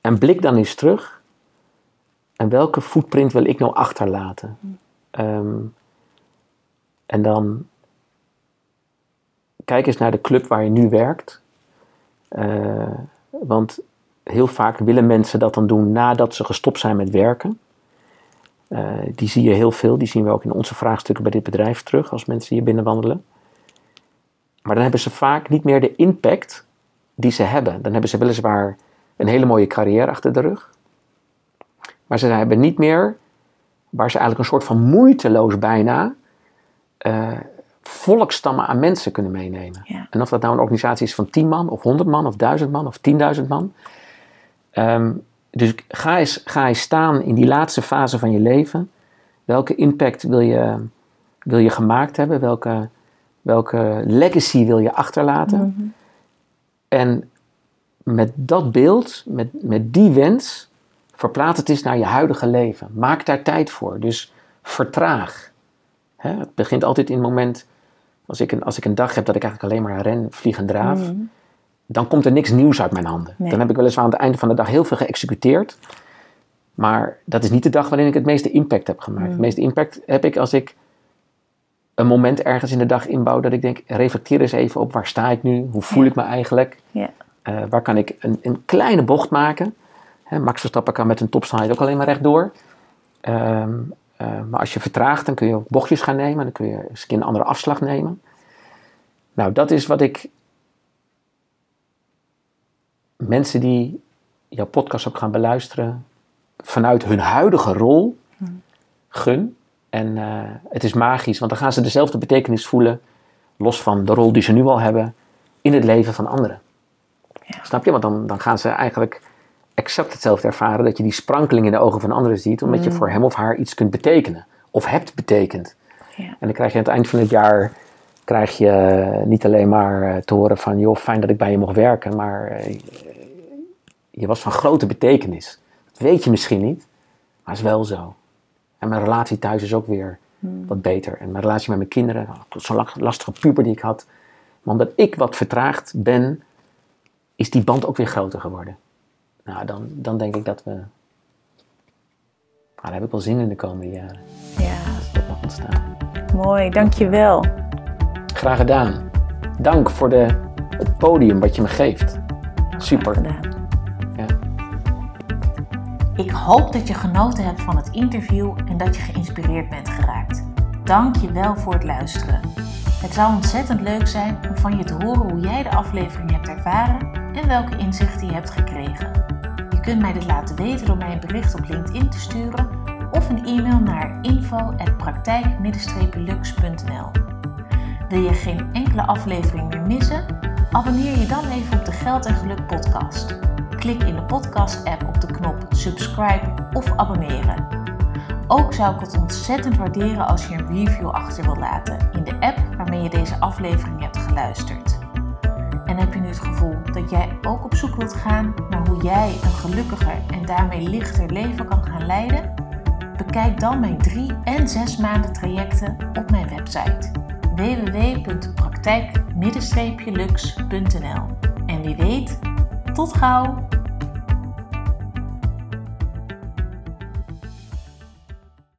en blik dan eens terug. En welke footprint wil ik nou achterlaten? Ehm, en dan kijk eens naar de club waar je nu werkt. Eh, want heel vaak willen mensen dat dan doen nadat ze gestopt zijn met werken. Eh, die zie je heel veel. Die zien we ook in onze vraagstukken bij dit bedrijf terug als mensen hier binnenwandelen. Maar dan hebben ze vaak niet meer de impact die ze hebben. Dan hebben ze weliswaar een hele mooie carrière achter de rug. Maar ze hebben niet meer, waar ze eigenlijk een soort van moeiteloos bijna, eh, volkstammen aan mensen kunnen meenemen. Ja. En of dat nou een organisatie is van 10 man, of 100 man, of 1000 man, of 10.000 man. Ehm, dus ga eens, ga eens staan in die laatste fase van je leven. Welke impact wil je, wil je gemaakt hebben? Welke, welke legacy wil je achterlaten? Mhm. En met dat beeld, met, met die wens, verplaats het eens naar je huidige leven. Maak daar tijd voor. Dus vertraag. Hè, het begint altijd in het moment, als ik, een, als ik een dag heb dat ik eigenlijk alleen maar ren, vlieg en draaf, Mhm. Dan komt er niks nieuws uit mijn handen. Nee. Dan heb ik weliswaar aan het einde van de dag heel veel geëxecuteerd. Maar dat is niet de dag waarin ik het meeste impact heb gemaakt. Het meeste impact heb ik als ik een moment ergens in de dag inbouw dat ik denk, reflecteer eens even op waar sta ik nu? Hoe voel Ja. ik me eigenlijk? Ja. Eh, waar kan ik een, een kleine bocht maken? Hè, Max Verstappen kan met een topside ook alleen maar rechtdoor. Eh, maar als je vertraagt, dan kun je ook bochtjes gaan nemen. Dan kun je eens een keer een andere afslag nemen. Nou, dat is wat ik mensen die jouw podcast ook gaan beluisteren, vanuit hun huidige rol gun. En eh, het is magisch, want dan gaan ze dezelfde betekenis voelen, los van de rol die ze nu al hebben, in het leven van anderen. Ja. Snap je? Want dan, dan gaan ze eigenlijk exact hetzelfde ervaren. Dat je die sprankeling in de ogen van anderen ziet. Omdat je mm. voor hem of haar iets kunt betekenen. Of hebt betekend. Ja. En dan krijg je aan het eind van het jaar krijg je niet alleen maar eh, te horen van, joh, fijn dat ik bij je mocht werken, maar eh, je was van grote betekenis. Dat weet je misschien niet, maar is wel zo. En mijn relatie thuis is ook weer hmm. wat beter. En mijn relatie met mijn kinderen, zo'n lastige puber die ik had, maar omdat ik wat vertraagd ben, is die band ook weer groter geworden. Nou, dan, dan denk ik dat we. Nou, daar heb ik wel zin in de komende jaren. Ja. Dat mag ontstaan. Mooi, dankjewel. Graag gedaan. Dank voor de, het podium wat je me geeft. Super. Ja. Ik hoop dat je genoten hebt van het interview en dat je geïnspireerd bent geraakt. Dank je wel voor het luisteren. Het zou ontzettend leuk zijn om van je te horen hoe jij de aflevering hebt ervaren en welke inzichten je hebt gekregen. Je kunt mij dit laten weten door mij een bericht op LinkedIn te sturen of een e-mail naar info@praktijk-lux.nl. Wil je geen enkele aflevering meer missen? Abonneer je dan even op de Geld en Geluk podcast. Klik in de podcast-app op de knop subscribe of abonneren. Ook zou ik het ontzettend waarderen als je een review achter wilt laten in de app waarmee je deze aflevering hebt geluisterd. En heb je nu het gevoel dat jij ook op zoek wilt gaan naar hoe jij een gelukkiger en daarmee lichter leven kan gaan leiden? Bekijk dan mijn 3 en 6 maanden trajecten op mijn website www.praktijk-lux.nl. En wie weet, tot gauw!